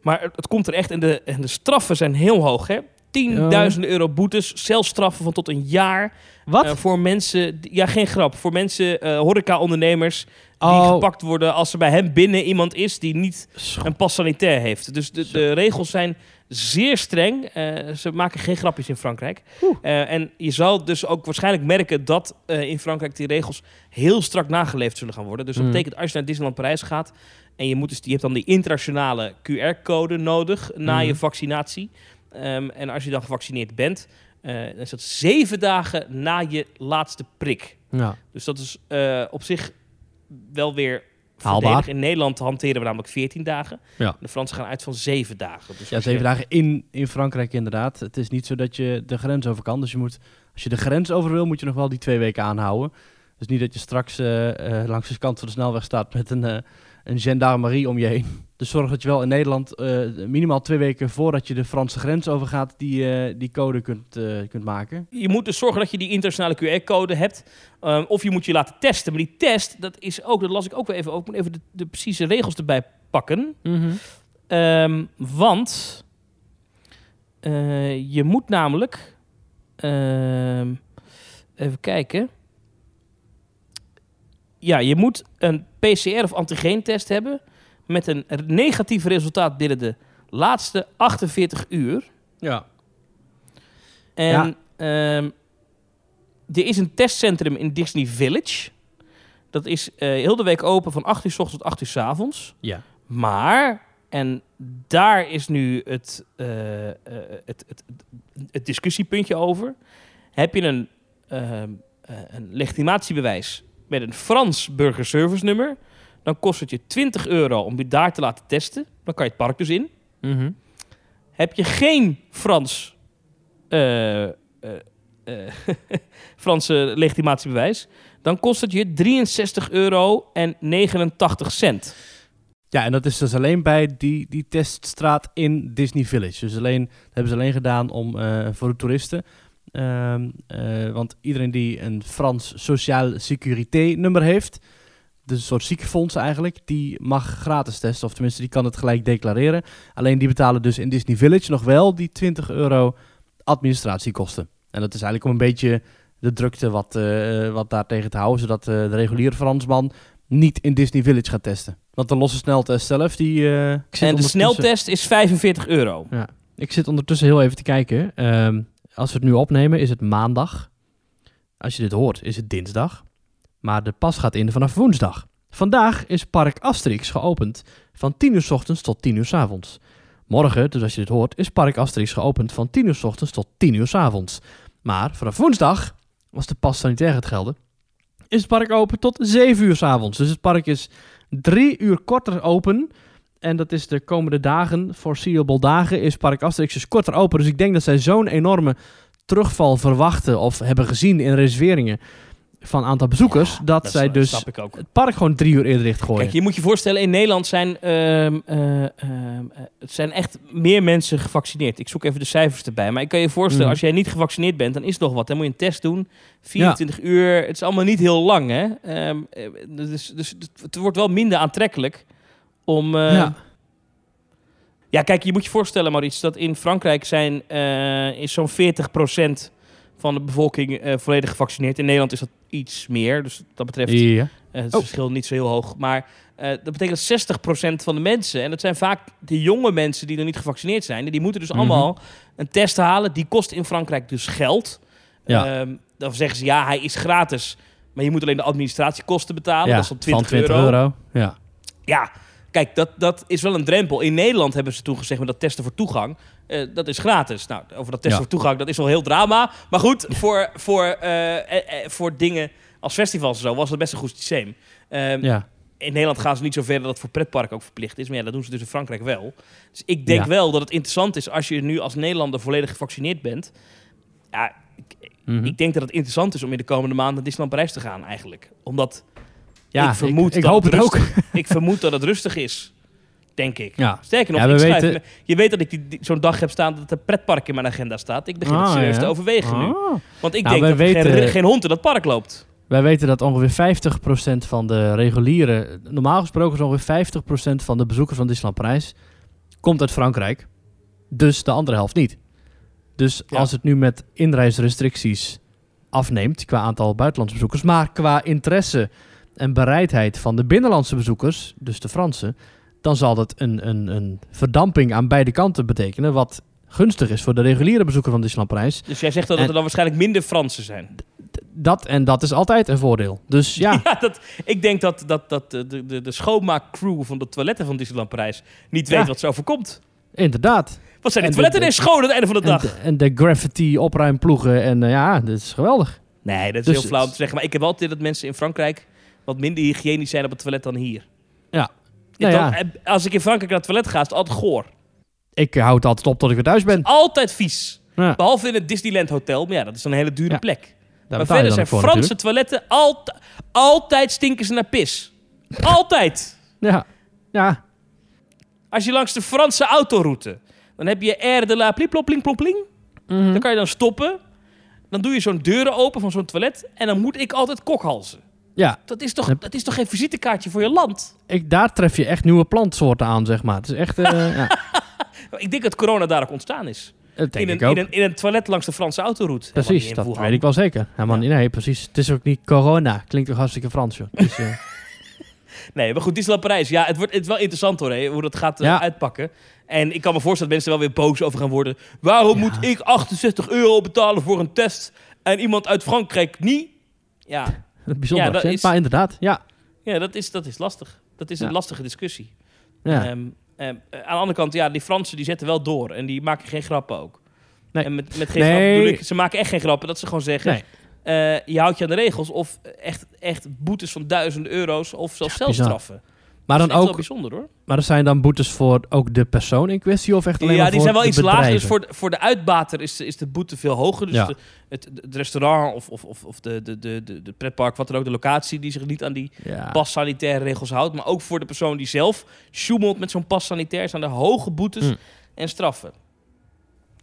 Maar het, het komt er echt en de, en de straffen zijn heel hoog. Hè? Tienduizenden euro boetes, celstraffen van tot een jaar. Wat? eh, voor mensen, ja geen grap, voor mensen, eh horeca-ondernemers... die Oh. gepakt worden als er bij hem binnen iemand is die niet een pas sanitair heeft. Dus de, de regels zijn zeer streng. Eh, ze maken geen grapjes in Frankrijk. Eh, en je zal dus ook waarschijnlijk merken dat eh, in Frankrijk die regels heel strak nageleefd zullen gaan worden. Dus dat Mm. betekent als je naar Disneyland Parijs gaat en je, moet dus, je hebt dan die internationale QR-code nodig na je vaccinatie. Ehm, en als je dan gevaccineerd bent, dan is dat zeven dagen na je laatste prik. Ja. Dus dat is op zich wel weer Haalbaar. In Nederland hanteren we namelijk 14 dagen. Ja. De Fransen gaan uit van 7 dagen. Dus Ja, als zeven je- dagen in, in Frankrijk inderdaad. Het is niet zo dat je de grens over kan. Dus je moet, als je de grens over wil, moet je nog wel die twee weken aanhouden. Dus niet dat je straks eh, eh, langs de kant van de snelweg staat met een, eh, een gendarmerie om je heen. Dus zorg dat je wel in Nederland eh, minimaal twee weken voordat je de Franse grens overgaat, die, eh, die code kunt, eh, kunt maken. Je moet dus zorgen dat je die internationale QR-code hebt. Ehm, of je moet je laten testen. Maar die test, dat is ook, dat las ik ook weer even over. Ik moet even de, de precieze regels erbij pakken. Ehm, want eh, je moet namelijk. ehm, even kijken. Ja, je moet een PCR of antigeentest hebben. Met een negatief resultaat binnen de laatste 48 uur. Ja. En Ja. ehm, er is een testcentrum in Disney Village. Dat is eh, heel de week open van 8 uur s ochtends tot 8 uur s avonds. Ja. Maar, en daar is nu het, eh, eh, het, het, het, het discussiepuntje over. Heb je een, ehm, eh, een legitimatiebewijs met een Frans burgerservice nummer... dan kost het je 20 euro om je daar te laten testen. Dan kan je het park dus in. Mhm. Heb je geen Frans eh, eh, eh, Franse legitimatiebewijs, dan kost het je 63 euro en 89 cent. Ja, en dat is dus alleen bij die, die teststraat in Disney Village. Dus alleen, dat hebben ze alleen gedaan om, voor de toeristen. Ehm, eh, want iedereen die een Frans Sociale Sécurité nummer heeft, dus een soort ziekenfonds eigenlijk, die mag gratis testen. Of tenminste, die kan het gelijk declareren. Alleen die betalen dus in Disney Village nog wel die 20 euro administratiekosten. En dat is eigenlijk om een beetje de drukte wat, eh, wat daar tegen te houden, zodat eh, de reguliere Fransman niet in Disney Village gaat testen. Want de losse sneltest zelf, die... En de sneltest is 45 euro. Ik zit ondertussen heel even te kijken. Ehm, als we het nu opnemen, is het maandag. Als je dit hoort, is het dinsdag. Maar de pas gaat in vanaf woensdag. Vandaag is Park Asterix geopend van 10 uur s ochtends tot 10 uur s avonds. Morgen, dus als je dit hoort, is Park Asterix geopend van 10 uur s ochtends tot 10 uur s avonds. Maar vanaf woensdag, als de pas sanitair gaat gelden, is het park open tot 7 uur s avonds. Dus het park is drie uur korter open. En dat is de komende dagen, foreseeable dagen, is Park Asterix dus korter open. Dus ik denk dat zij zo'n enorme terugval verwachten of hebben gezien in reserveringen van aantal bezoekers, dat, Dat zij dus snap ik ook. het park gewoon drie uur eerder dichtgooien. Kijk, je moet je voorstellen, in Nederland zijn, ehm, eh, ehm, eh, het zijn echt meer mensen gevaccineerd. Ik zoek even de cijfers erbij. Maar ik kan je voorstellen, Mhm. als jij niet gevaccineerd bent, dan is het nog wat. Dan moet je een test doen, 24 uur. Het is allemaal niet heel lang, hè. Ehm, eh, dus, dus het wordt wel minder aantrekkelijk om... eh, ja. Ja, kijk, je moet je voorstellen, Maurice, dat in Frankrijk zijn, eh, is zo'n 40% van de bevolking eh, volledig gevaccineerd. In Nederland is dat iets meer, dus dat betreft ja. het Oh. verschil niet zo heel hoog. Maar dat betekent dat 60% van de mensen, en dat zijn vaak de jonge mensen die nog niet gevaccineerd zijn, die moeten dus Mhm. allemaal een test halen. Die kost in Frankrijk dus geld. Ja. Ehm, dan zeggen ze ja, hij is gratis. Maar je moet alleen de administratiekosten betalen. Ja, dat is dan 20, van 20 euro. euro. Ja. Ja, kijk, dat, dat is wel een drempel. In Nederland hebben ze toen gezegd met dat testen voor toegang. eh, dat is gratis. Nou, over dat testen Ja. voor toegang, dat is wel heel drama. Maar goed, voor, voor, eh, eh, eh, voor dingen als festivals en zo was het best een goed systeem. Ja. In Nederland gaan ze niet zo ver dat het voor pretparken ook verplicht is. Maar ja, dat doen ze dus in Frankrijk wel. Dus ik denk Ja. wel dat het interessant is als je nu als Nederlander volledig gevaccineerd bent. Ja, ik, Mhm. ik denk dat het interessant is om in de komende maanden naar Disneyland Parijs te gaan eigenlijk. Omdat ja, ik vermoed ik, dat hoop het ook. rustig- ik vermoed dat het rustig is. Denk ik. Ja. Sterker nog, Ja, ik schrijf weten- je weet dat ik die, die- zo'n dag heb staan dat er pretpark in mijn agenda staat. Ik begin het Ah, serieus ja. te overwegen nu. Ah. Want ik Nou, denk dat er geen, geen hond in dat park loopt. Wij weten dat ongeveer 50% van de reguliere... Normaal gesproken is ongeveer 50% van de bezoekers van Disneyland Parijs... komt uit Frankrijk. Dus de andere helft niet. Dus Ja. als het nu met inreisrestricties afneemt... qua aantal buitenlandse bezoekers... maar qua interesse en bereidheid van de binnenlandse bezoekers... dus de Fransen... dan zal dat een, een, een verdamping aan beide kanten betekenen... wat gunstig is voor de reguliere bezoeker van Disneyland Parijs. Dus jij zegt dat En- er dan waarschijnlijk minder Fransen zijn. Dat en dat is altijd een voordeel. Dus ja, Ja, dat, ik denk dat, dat, dat de, de, de, schoonmaakcrew van de toiletten van Disneyland Parijs niet Ja. weet wat ze overkomt. inderdaad. Wat zijn die En de- toiletten de- ineens schoon aan het einde van de En dag? de, en de graffiti opruimploegen. En eh, ja, dat is geweldig. Nee, dat is Dus heel flauw om te zeggen. Maar ik heb altijd dat mensen in Frankrijk wat minder hygiënisch zijn op het toilet dan hier. Ja. Nou ja. eh, Als ik in Frankrijk naar het toilet ga, is het altijd goor. Ik houd het altijd op tot ik weer thuis ben. Altijd vies. Ja. Behalve in het Disneyland Hotel. Maar ja, dat is een hele dure Ja. plek. Daar maar verder zijn voor Franse toiletten alt altijd stinken ze naar pis. Altijd. Ja, ja. Als je langs de Franse autoroute, dan heb je Air de la Pliplop Pling Plom Pling. Mhm. Dan kan je dan stoppen. Dan doe je zo'n deuren open van zo'n toilet. En dan moet ik altijd kokhalzen. Ja. Dat is toch, dat is toch geen visitekaartje voor je land? Ik, daar tref je echt nieuwe plantsoorten aan, zeg maar. Het is echt, eh, ja, Ik denk dat corona daar ook ontstaan is. dat denk In ik een, ook. in, een, in een toilet langs de Franse autoroute. Precies, dat weet ik wel zeker. Helemaal Ja. niet, nee, precies. Het is ook niet corona. Klinkt toch hartstikke Frans, joh. Is, eh, Nee, maar goed, Disneyland Parijs. Ja, het, wordt, het is wel interessant hoor, hè, hoe dat gaat eh, Ja. uitpakken. En ik kan me voorstellen dat mensen er wel weer boos over gaan worden. Waarom moet ik 68 euro betalen voor een test en iemand uit Frankrijk niet? Ja, bijzonder Ja, accent, is- maar inderdaad, ja. ja dat, is, dat is lastig. Dat is een lastige discussie. ja. Ehm, ehm, aan de andere kant, ja, die Fransen die zetten wel door. En die maken geen grappen ook. Nee. En met, met geen Nee. grappen bedoel ik, ze maken echt geen grappen. Dat ze gewoon zeggen, Nee. eh, je houdt je aan de regels. Of echt, echt boetes van duizenden euro's. Of zelfs Ja, bizar. Maar dat dan ook, wel bijzonder hoor. maar er zijn dan boetes voor ook de persoon in kwestie of echt alleen Ja, maar die voor zijn wel iets lager. Dus voor de, voor de uitbater is de, is de boete veel hoger. Dus Ja. de, het, het restaurant of, of, of, of de, de, de, de, de pretpark, wat dan ook, de locatie die zich niet aan die Ja. pas sanitaire regels houdt. Maar ook voor de persoon die zelf sjoemelt met zo'n pas sanitair zijn er hoge boetes Hm. en straffen.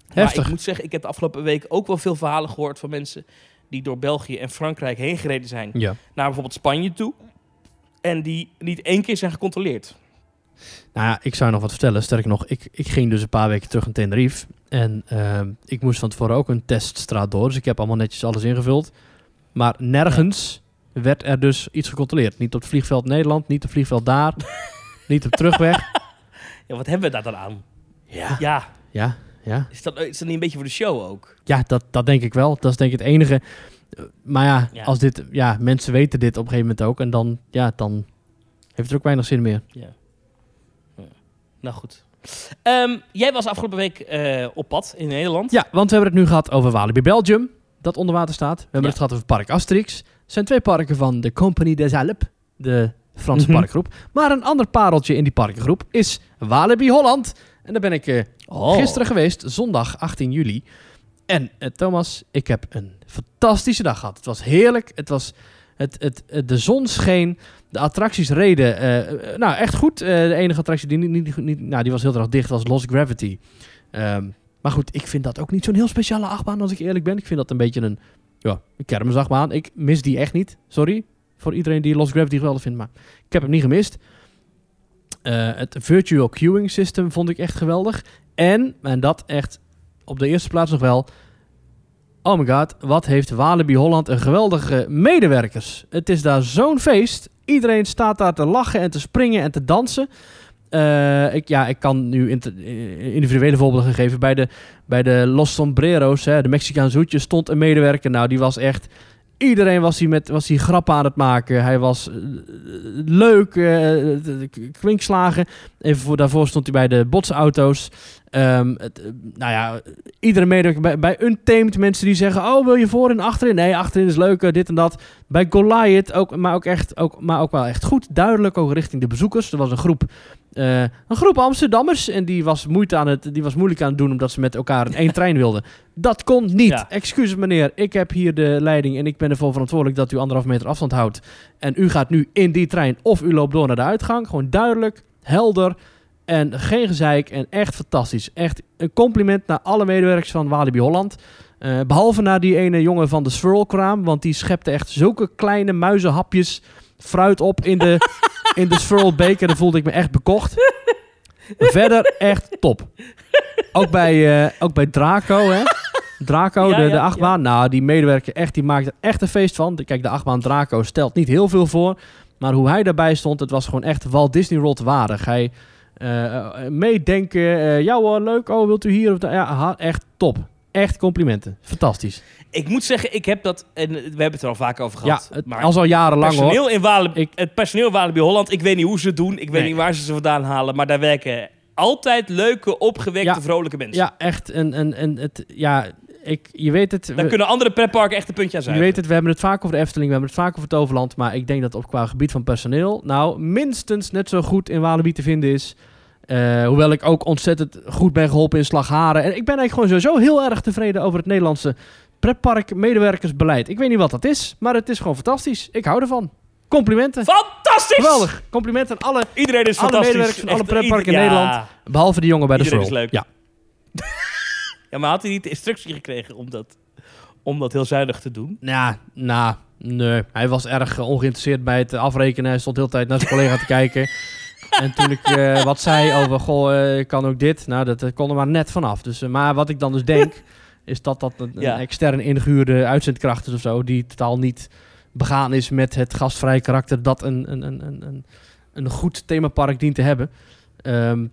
Maar Heftig. ik moet zeggen, ik heb de afgelopen week ook wel veel verhalen gehoord van mensen die door België en Frankrijk heen gereden zijn Ja. naar bijvoorbeeld Spanje toe. En die niet één keer zijn gecontroleerd. Nou ja, ik zou nog wat vertellen. Sterker nog, ik, ik ging dus een paar weken terug in Tenerife. En ehm, ik moest van tevoren ook een teststraat door. Dus ik heb allemaal netjes alles ingevuld. Maar nergens werd er dus iets gecontroleerd. Niet op het vliegveld Nederland, niet op het vliegveld daar. niet op terugweg. Ja, wat hebben we daar dan aan? Ja, Ja, ja, ja. is dat, is dat niet een beetje voor de show ook? Ja, dat, dat denk ik wel. Dat is denk ik het enige. Maar ja, Ja. als dit, ja, mensen weten dit op een gegeven moment ook. En dan, ja, dan heeft het ook weinig zin meer. Ja. Ja. Nou goed. Ehm, jij was afgelopen week eh, op pad in Nederland. Ja, want we hebben het nu gehad over Walibi Belgium, dat onder water staat. We hebben Ja. het gehad over Park Asterix. Het zijn twee parken van de Compagnie des Alpes, de Franse Mhm. parkgroep. Maar een ander pareltje in die parkengroep is Walibi Holland. En daar ben ik eh, Oh. gisteren geweest, zondag 18 juli. En eh, Thomas, ik heb een fantastische dag gehad. Het was heerlijk. Het was, het, het, het- de zon scheen. De attracties reden. eh, eh, nou, echt goed. Eh, de enige attractie die, niet, niet, niet, nou, die was heel erg dicht was Lost Gravity. Ehm, maar goed, ik vind dat ook niet zo'n heel speciale achtbaan, als ik eerlijk ben. Ik vind dat een beetje een, ja, een kermisachtbaan. Ik mis die echt niet. Sorry voor iedereen die Lost Gravity geweldig vindt, maar ik heb hem niet gemist. Eh, het virtual queuing system vond ik echt geweldig. En, en dat echt op de eerste plaats nog wel. Oh my god, wat heeft Walibi Holland een geweldige medewerkers. Het is daar zo'n feest. Iedereen staat daar te lachen en te springen en te dansen. Eh, ik, ja, ik kan nu eh, individuele voorbeelden geven. Bij de, bij de Los Sombreros, hè, de Mexicaanse hoedjes, stond een medewerker. Nou, die was echt... Iedereen was hier, met, was hier grappen aan het maken. Hij was eh, leuk, eh, k- kwinkslagen. Even voor, daarvoor stond hij bij de botsauto's. Eh, nou ja, iedere medewerker bij, bij Untamed mensen die zeggen... Oh, wil je voor en achterin? Nee, achterin is leuk, eh, dit en dat. Bij Goliath ook, maar ook echt, ook, maar ook wel echt goed. Duidelijk ook richting de bezoekers. Er was een groep, eh, een groep Amsterdammers. En die was, moeite aan het, die was moeilijk aan het doen omdat ze met elkaar in één trein wilden. Dat kon niet. Ja. Excuses meneer, ik heb hier de leiding en ik ben ervoor verantwoordelijk dat u anderhalf meter afstand houdt. En u gaat nu in die trein of u loopt door naar de uitgang. Gewoon duidelijk, helder en geen gezeik en echt fantastisch. Echt een compliment naar alle medewerkers van Walibi Holland. Eh, behalve naar die ene jongen van de swirlkraam, want die schepte echt zulke kleine muizenhapjes fruit op in de, in de swirl beker. Daar voelde ik me echt bekocht. Verder echt top. Ook bij, eh, ook bij Draco, hè. Draco, Ja, de, de achtbaan. Nou, die medewerker echt, die maakt er echt een feest van. Kijk, de achtbaan Draco stelt niet heel veel voor. Maar hoe hij daarbij stond, het was gewoon echt Walt Disney World waardig. Hij eh, eh, meedenken. eh, ja hoor, leuk. Oh, wilt u hier? Of ja, echt top. Echt complimenten. Fantastisch. Ik moet zeggen, ik heb dat, en we hebben het er al vaak over gehad. ja, het, maar als al jarenlang hoor. personeel in Walibi, Ik- het personeel Walibi Holland, ik weet niet hoe ze het doen. Ik weet niet waar ze ze vandaan halen. Maar daar werken altijd leuke, opgewekte, Ja. vrolijke mensen. Ja, echt. En, en, en het, ja, ik, je weet het. Daar we- kunnen andere pretparken echt een puntje aan zijn. Je weet het, we hebben het vaak over de Efteling, we hebben het vaak over het Overland. Maar ik denk dat op qua gebied van personeel, nou, minstens net zo goed in Walibi te vinden is. Eh, hoewel ik ook ontzettend goed ben geholpen in Slagharen. En ik ben eigenlijk gewoon sowieso heel erg tevreden over het Nederlandse pretpark-medewerkersbeleid. Ik weet niet wat dat is, maar het is gewoon fantastisch. Ik hou ervan. Complimenten. Fantastisch! Geweldig. Complimenten aan alle, Iedereen is Alle fantastisch. medewerkers van alle pretparken in ja. Nederland. behalve de jongen bij de Iedereen is leuk. Ja. Ja, maar had hij niet de instructie gekregen om dat, om dat heel zuinig te doen? Nou, nou, nee. Hij was erg eh, ongeïnteresseerd bij het afrekenen. Hij stond de hele tijd naar zijn collega te kijken. En toen ik eh, wat zei over, goh, eh, ik kan ook dit. Nou, dat, dat kon er maar net vanaf. Dus, eh, maar wat ik dan dus denk, is dat dat een, Ja. een extern ingehuurde uitzendkracht is of zo. Die totaal niet begaan is met het gastvrije karakter dat een, een, een, een, een, een goed themapark dient te hebben. Ehm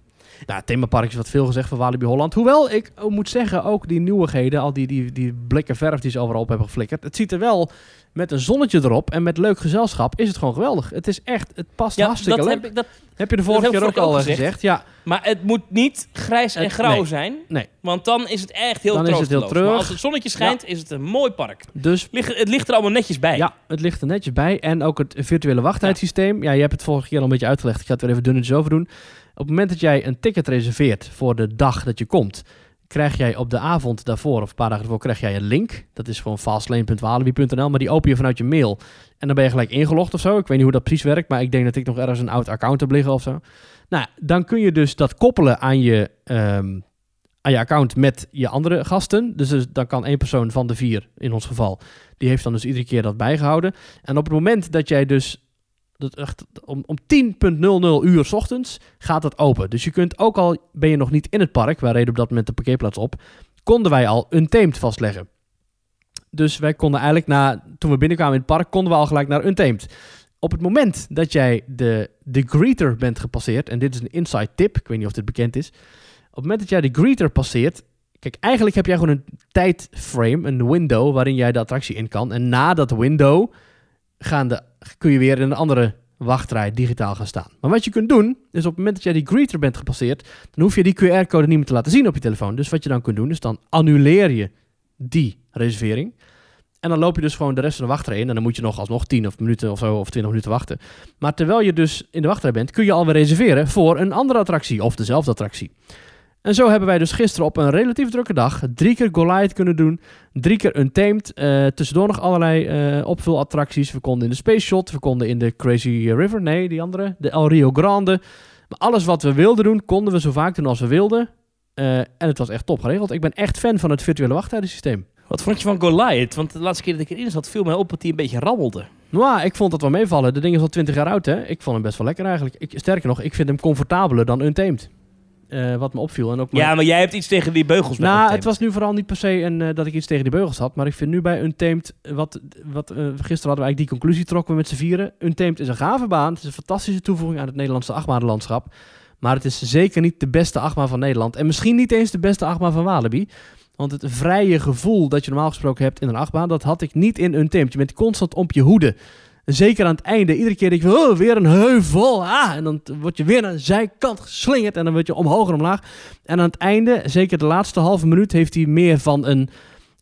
nou, themapark is wat veel gezegd van Walibi Holland. Hoewel ik moet zeggen, ook die nieuwigheden, al die, die, die blikken verf die ze overal op hebben geflikkerd. Het ziet er wel met een zonnetje erop en met leuk gezelschap is het gewoon geweldig. Het is echt, het past Ja, hartstikke dat leuk. heb ik, dat, Heb je de vorige keer ook al eh, gezegd? Ja, maar het moet niet grijs en grauw nee. zijn. Nee. Want dan is het echt heel Dan is het heel troosteloos. Maar als het zonnetje schijnt, is het een mooi park. dus Ligt- het ligt er allemaal netjes bij. ja, het ligt er netjes bij. En ook het virtuele wachttijdsysteem. Ja, je hebt het vorige keer al een beetje uitgelegd. Ik ga het weer even dunnetjes over doen. Op het moment dat jij een ticket reserveert voor de dag dat je komt, krijg jij op de avond daarvoor, of een paar dagen ervoor, krijg jij een link. Dat is gewoon fastlane.walibi.nl, maar die open je vanuit je mail. En dan ben je gelijk ingelogd of zo. Ik weet niet hoe dat precies werkt, maar ik denk dat ik nog ergens een oud account heb liggen of zo. Nou, dan kun je dus dat koppelen aan je, ehm, aan je account met je andere gasten. Dus, dus dan kan één persoon van de vier, in ons geval, die heeft dan dus iedere keer dat bijgehouden. En op het moment dat jij dus dat echt, om, om 10.00 uur 's ochtends gaat dat open. Dus je kunt ook al, ben je nog niet in het park, wij reden op dat moment de parkeerplaats op, konden wij al Untamed vastleggen. Dus wij konden eigenlijk na, toen we binnenkwamen in het park, konden we al gelijk naar Untamed. Op het moment dat jij de, de greeter bent gepasseerd, en dit is een inside tip, ik weet niet of dit bekend is. Op het moment dat jij de greeter passeert, kijk, eigenlijk heb jij gewoon een tijdframe, een window, waarin jij de attractie in kan. En na dat window gaan de, kun je weer in een andere wachtrij digitaal gaan staan. Maar wat je kunt doen, is op het moment dat jij die greeter bent gepasseerd, dan hoef je die QR-code niet meer te laten zien op je telefoon. Dus wat je dan kunt doen, is dan annuleer je die reservering. En dan loop je dus gewoon de rest van de wachtrij in. En dan moet je nog alsnog 10 of minuten of zo, of 20 minuten wachten. Maar terwijl je dus in de wachtrij bent, kun je alweer reserveren voor een andere attractie of dezelfde attractie. En zo hebben wij dus gisteren op een relatief drukke dag drie keer Goliath kunnen doen. Drie keer Untamed. eh tussendoor nog allerlei eh opvulattracties. We konden in de Space Shot. We konden in de Crazy River. Nee, die andere. De El Rio Grande. Maar alles wat we wilden doen, konden we zo vaak doen als we wilden. Eh, en het was echt top geregeld. Ik ben echt fan van het virtuele wachttijdensysteem. Wat vond je van Goliath? Want de laatste keer dat ik erin zat, viel mij op dat hij een beetje rammelde. Nou, ik vond dat wel meevallen. De ding is al 20 jaar oud, hè. Ik vond hem best wel lekker eigenlijk. Ik, sterker nog, ik vind hem comfortabeler dan Untamed. Eh, wat me opviel. En ook Ja, maar jij hebt iets tegen die beugels Nou, het was nu vooral niet per se een, eh, dat ik iets tegen die beugels had. Maar ik vind nu bij Untamed... Wat, wat, eh, gisteren hadden we eigenlijk die conclusie trokken we met z'n vieren. Untamed is een gave baan. Het is een fantastische toevoeging aan het Nederlandse achtbaanlandschap. Maar het is zeker niet de beste achtbaan van Nederland. En misschien niet eens de beste achtbaan van Walibi. Want het vrije gevoel dat je normaal gesproken hebt in een achtbaan... dat had ik niet in Untamed. Je bent constant op je hoede. Zeker aan het einde. Iedere keer denk je, oh, weer een heuvel. Ah, en dan word je weer naar de zijkant geslingerd. En dan word je omhoog en omlaag. En aan het einde, zeker de laatste halve minuut, heeft hij meer van een,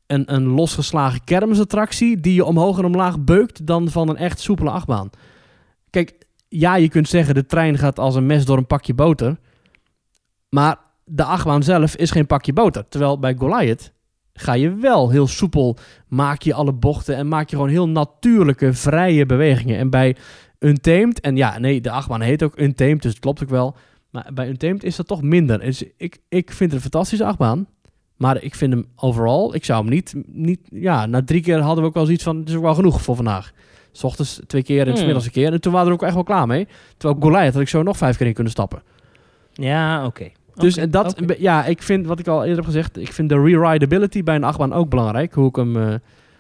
een, een losgeslagen kermisattractie. die je omhoog en omlaag beukt. dan van een echt soepele achtbaan. Kijk, ja, je kunt zeggen de trein gaat als een mes door een pakje boter. Maar de achtbaan zelf is geen pakje boter. Terwijl bij Goliath ga je wel heel soepel, maak je alle bochten en maak je gewoon heel natuurlijke, vrije bewegingen. En bij Untamed, en ja, nee, de achtbaan heet ook Untamed, dus het klopt ook wel. Maar bij Untamed is dat toch minder. Dus ik, ik vind het een fantastische achtbaan. Maar ik vind hem overal, ik zou hem niet, niet, ja, na drie keer hadden we ook wel zoiets van, het is ook wel genoeg voor vandaag. S ochtends twee keer en Hmm. s middags een keer. En toen waren we er ook echt wel klaar mee. Terwijl Goliath had ik zo nog vijf keer in kunnen stappen. Ja, oké. Dus en dat, ja, ik vind, wat ik al eerder heb gezegd, ik vind de rerideability bij een achtbaan ook belangrijk. Hoe ik hem, eh,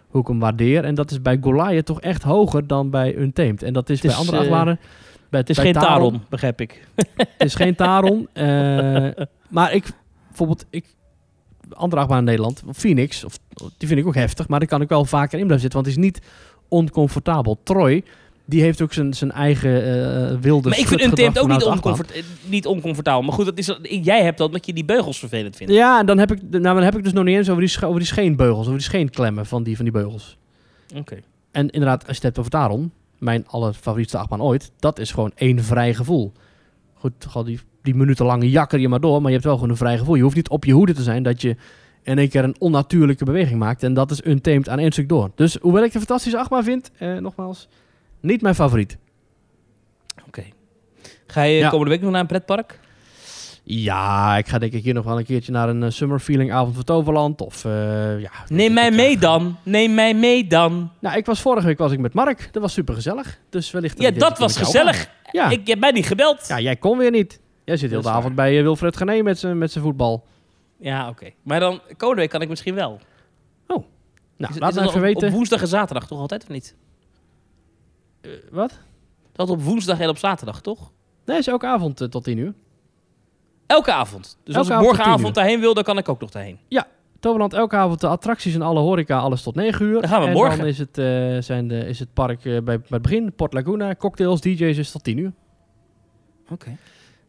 hoe ik hem waardeer. En dat is bij Goliath toch echt hoger dan bij Untamed. En dat is, bij andere eh, achtbanen... Bij, Het is geen Taron, begrijp ik. Het is geen Taron. eh, maar ik, bijvoorbeeld, ik, andere achtbaan in Nederland, Phoenix, of, die vind ik ook heftig. Maar daar kan ik wel vaker in blijven zitten, want het is niet oncomfortabel. Troy, die heeft ook zijn, zijn eigen eh wilde maar ik vind Untamed ook niet, oncomfort, eh, niet oncomfortabel. Maar goed, dat is, jij hebt dat omdat je die beugels vervelend vindt. Ja, en dan heb, ik, nou, dan heb ik dus nog niet eens over die, over die scheenbeugels, over die scheenklemmen van die, van die beugels. Oké. En inderdaad, als je het hebt over Taron, mijn allerfavorietste achtbaan ooit, dat is gewoon één vrij gevoel. Goed, gewoon die, die minutenlange jakker je maar door, maar je hebt wel gewoon een vrij gevoel. Je hoeft niet op je hoede te zijn dat je in één keer een onnatuurlijke beweging maakt. En dat is untamed aan één stuk door. Dus hoewel ik de fantastische achtbaan vind, eh, nogmaals, niet mijn favoriet. Oké. Ga je Ja. komende week nog naar een pretpark? Ja, ik ga denk ik hier nog wel een keertje naar een eh, Summer Feeling avond van Toverland. Of, eh, ja, Neem mij mee dan. Neem mij mee dan. Nou, ik was vorige week was ik met Mark. Dat was super gezellig. Dus wellicht. Ja, dat was gezellig. Ja. Ik heb mij niet gebeld. ja, jij kon weer niet. Jij zit heel de avond bij eh, Wilfred Gené met zijn met zijn voetbal. Ja, oké. Maar dan, komende week kan ik misschien wel. Nou, Is het- laat is me even op, weten. op woensdag en zaterdag toch altijd, of niet? Eh, wat? Dat op woensdag en op zaterdag, toch? Nee, is ook avond eh, tot 10 uur. Elke avond. Dus als Elke ik avond morgenavond 10 daarheen wil, dan kan ik ook nog daarheen. Toverland elke avond de attracties en alle horeca, alles tot 9 uur. Dan gaan we en morgen. dan is het, eh, zijn de, is het park bij, bij het begin, Port Laguna, cocktails, DJ's is tot 10 uur. Oké.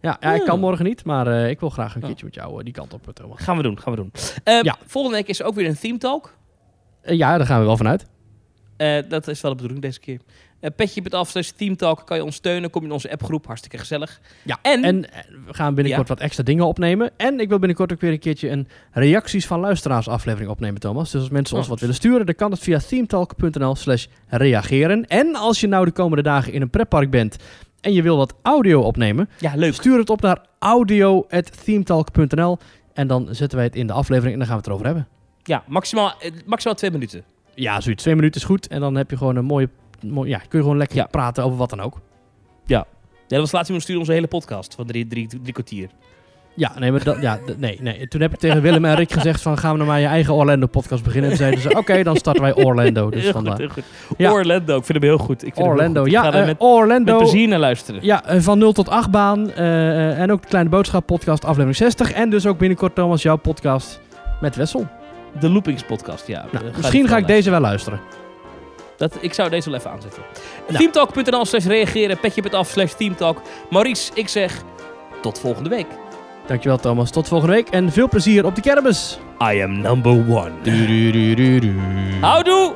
Ja, ja, ik Hmm. kan morgen niet, maar ik wil graag een Ja. keertje met jou die kant op, Thomas. Gaan we doen, gaan we doen. Eh, Ja. Volgende week is er ook weer een theme talk. Ja, daar gaan we wel vanuit. Dat is wel de bedoeling deze keer. Uh, petje met af, slash Team Talk, kan je ons steunen. Kom je in onze appgroep, hartstikke gezellig. Ja, En- en, eh, we gaan binnenkort wat extra dingen opnemen. En ik wil binnenkort ook weer een keertje een reacties van luisteraars aflevering opnemen, Thomas. Dus als mensen ons wat willen sturen, dan kan het via themetalk.nl slash reageren. En als je nou de komende dagen in een pretpark bent en je wil wat audio opnemen, Ja, leuk. stuur het op naar audio.themetalk.nl en dan zetten wij het in de aflevering en dan gaan we het erover hebben. Ja, maximaal, eh, maximaal twee minuten. Ja, zoiets. Twee minuten is goed en dan heb je gewoon een mooie... ja, kun je gewoon lekker Ja. praten over wat dan ook. Ja, dat was laatst iemand sturen onze hele podcast van drie, drie, drie kwartier. Ja, nee, maar dat, ja, nee, nee. Toen heb ik tegen Willem en Rick gezegd van gaan we nou maar je eigen Orlando-podcast beginnen. En zeiden ze, oké, dan starten wij Orlando. Dus heel vandaar. goed, heel goed. Ja. Orlando, ik vind hem heel goed. Ik vind Orlando, goed. Ik ja, eh, met, Orlando. met plezier naar luisteren. Ja, eh, van 0 tot 8 baan. eh, en ook de Kleine Boodschap podcast aflevering 60. En dus ook binnenkort Thomas, jouw podcast met Wessel. De Loopings podcast, ja. Nou, misschien ga ik deze wel luisteren. Dat, ik zou deze wel even aanzetten. Nou. Teamtalk.nl slash reageren, petje.af slash teamtalk. Maurice, ik zeg tot volgende week. Dankjewel Thomas, tot volgende week en veel plezier op de kermis. I am number one. Houdoe!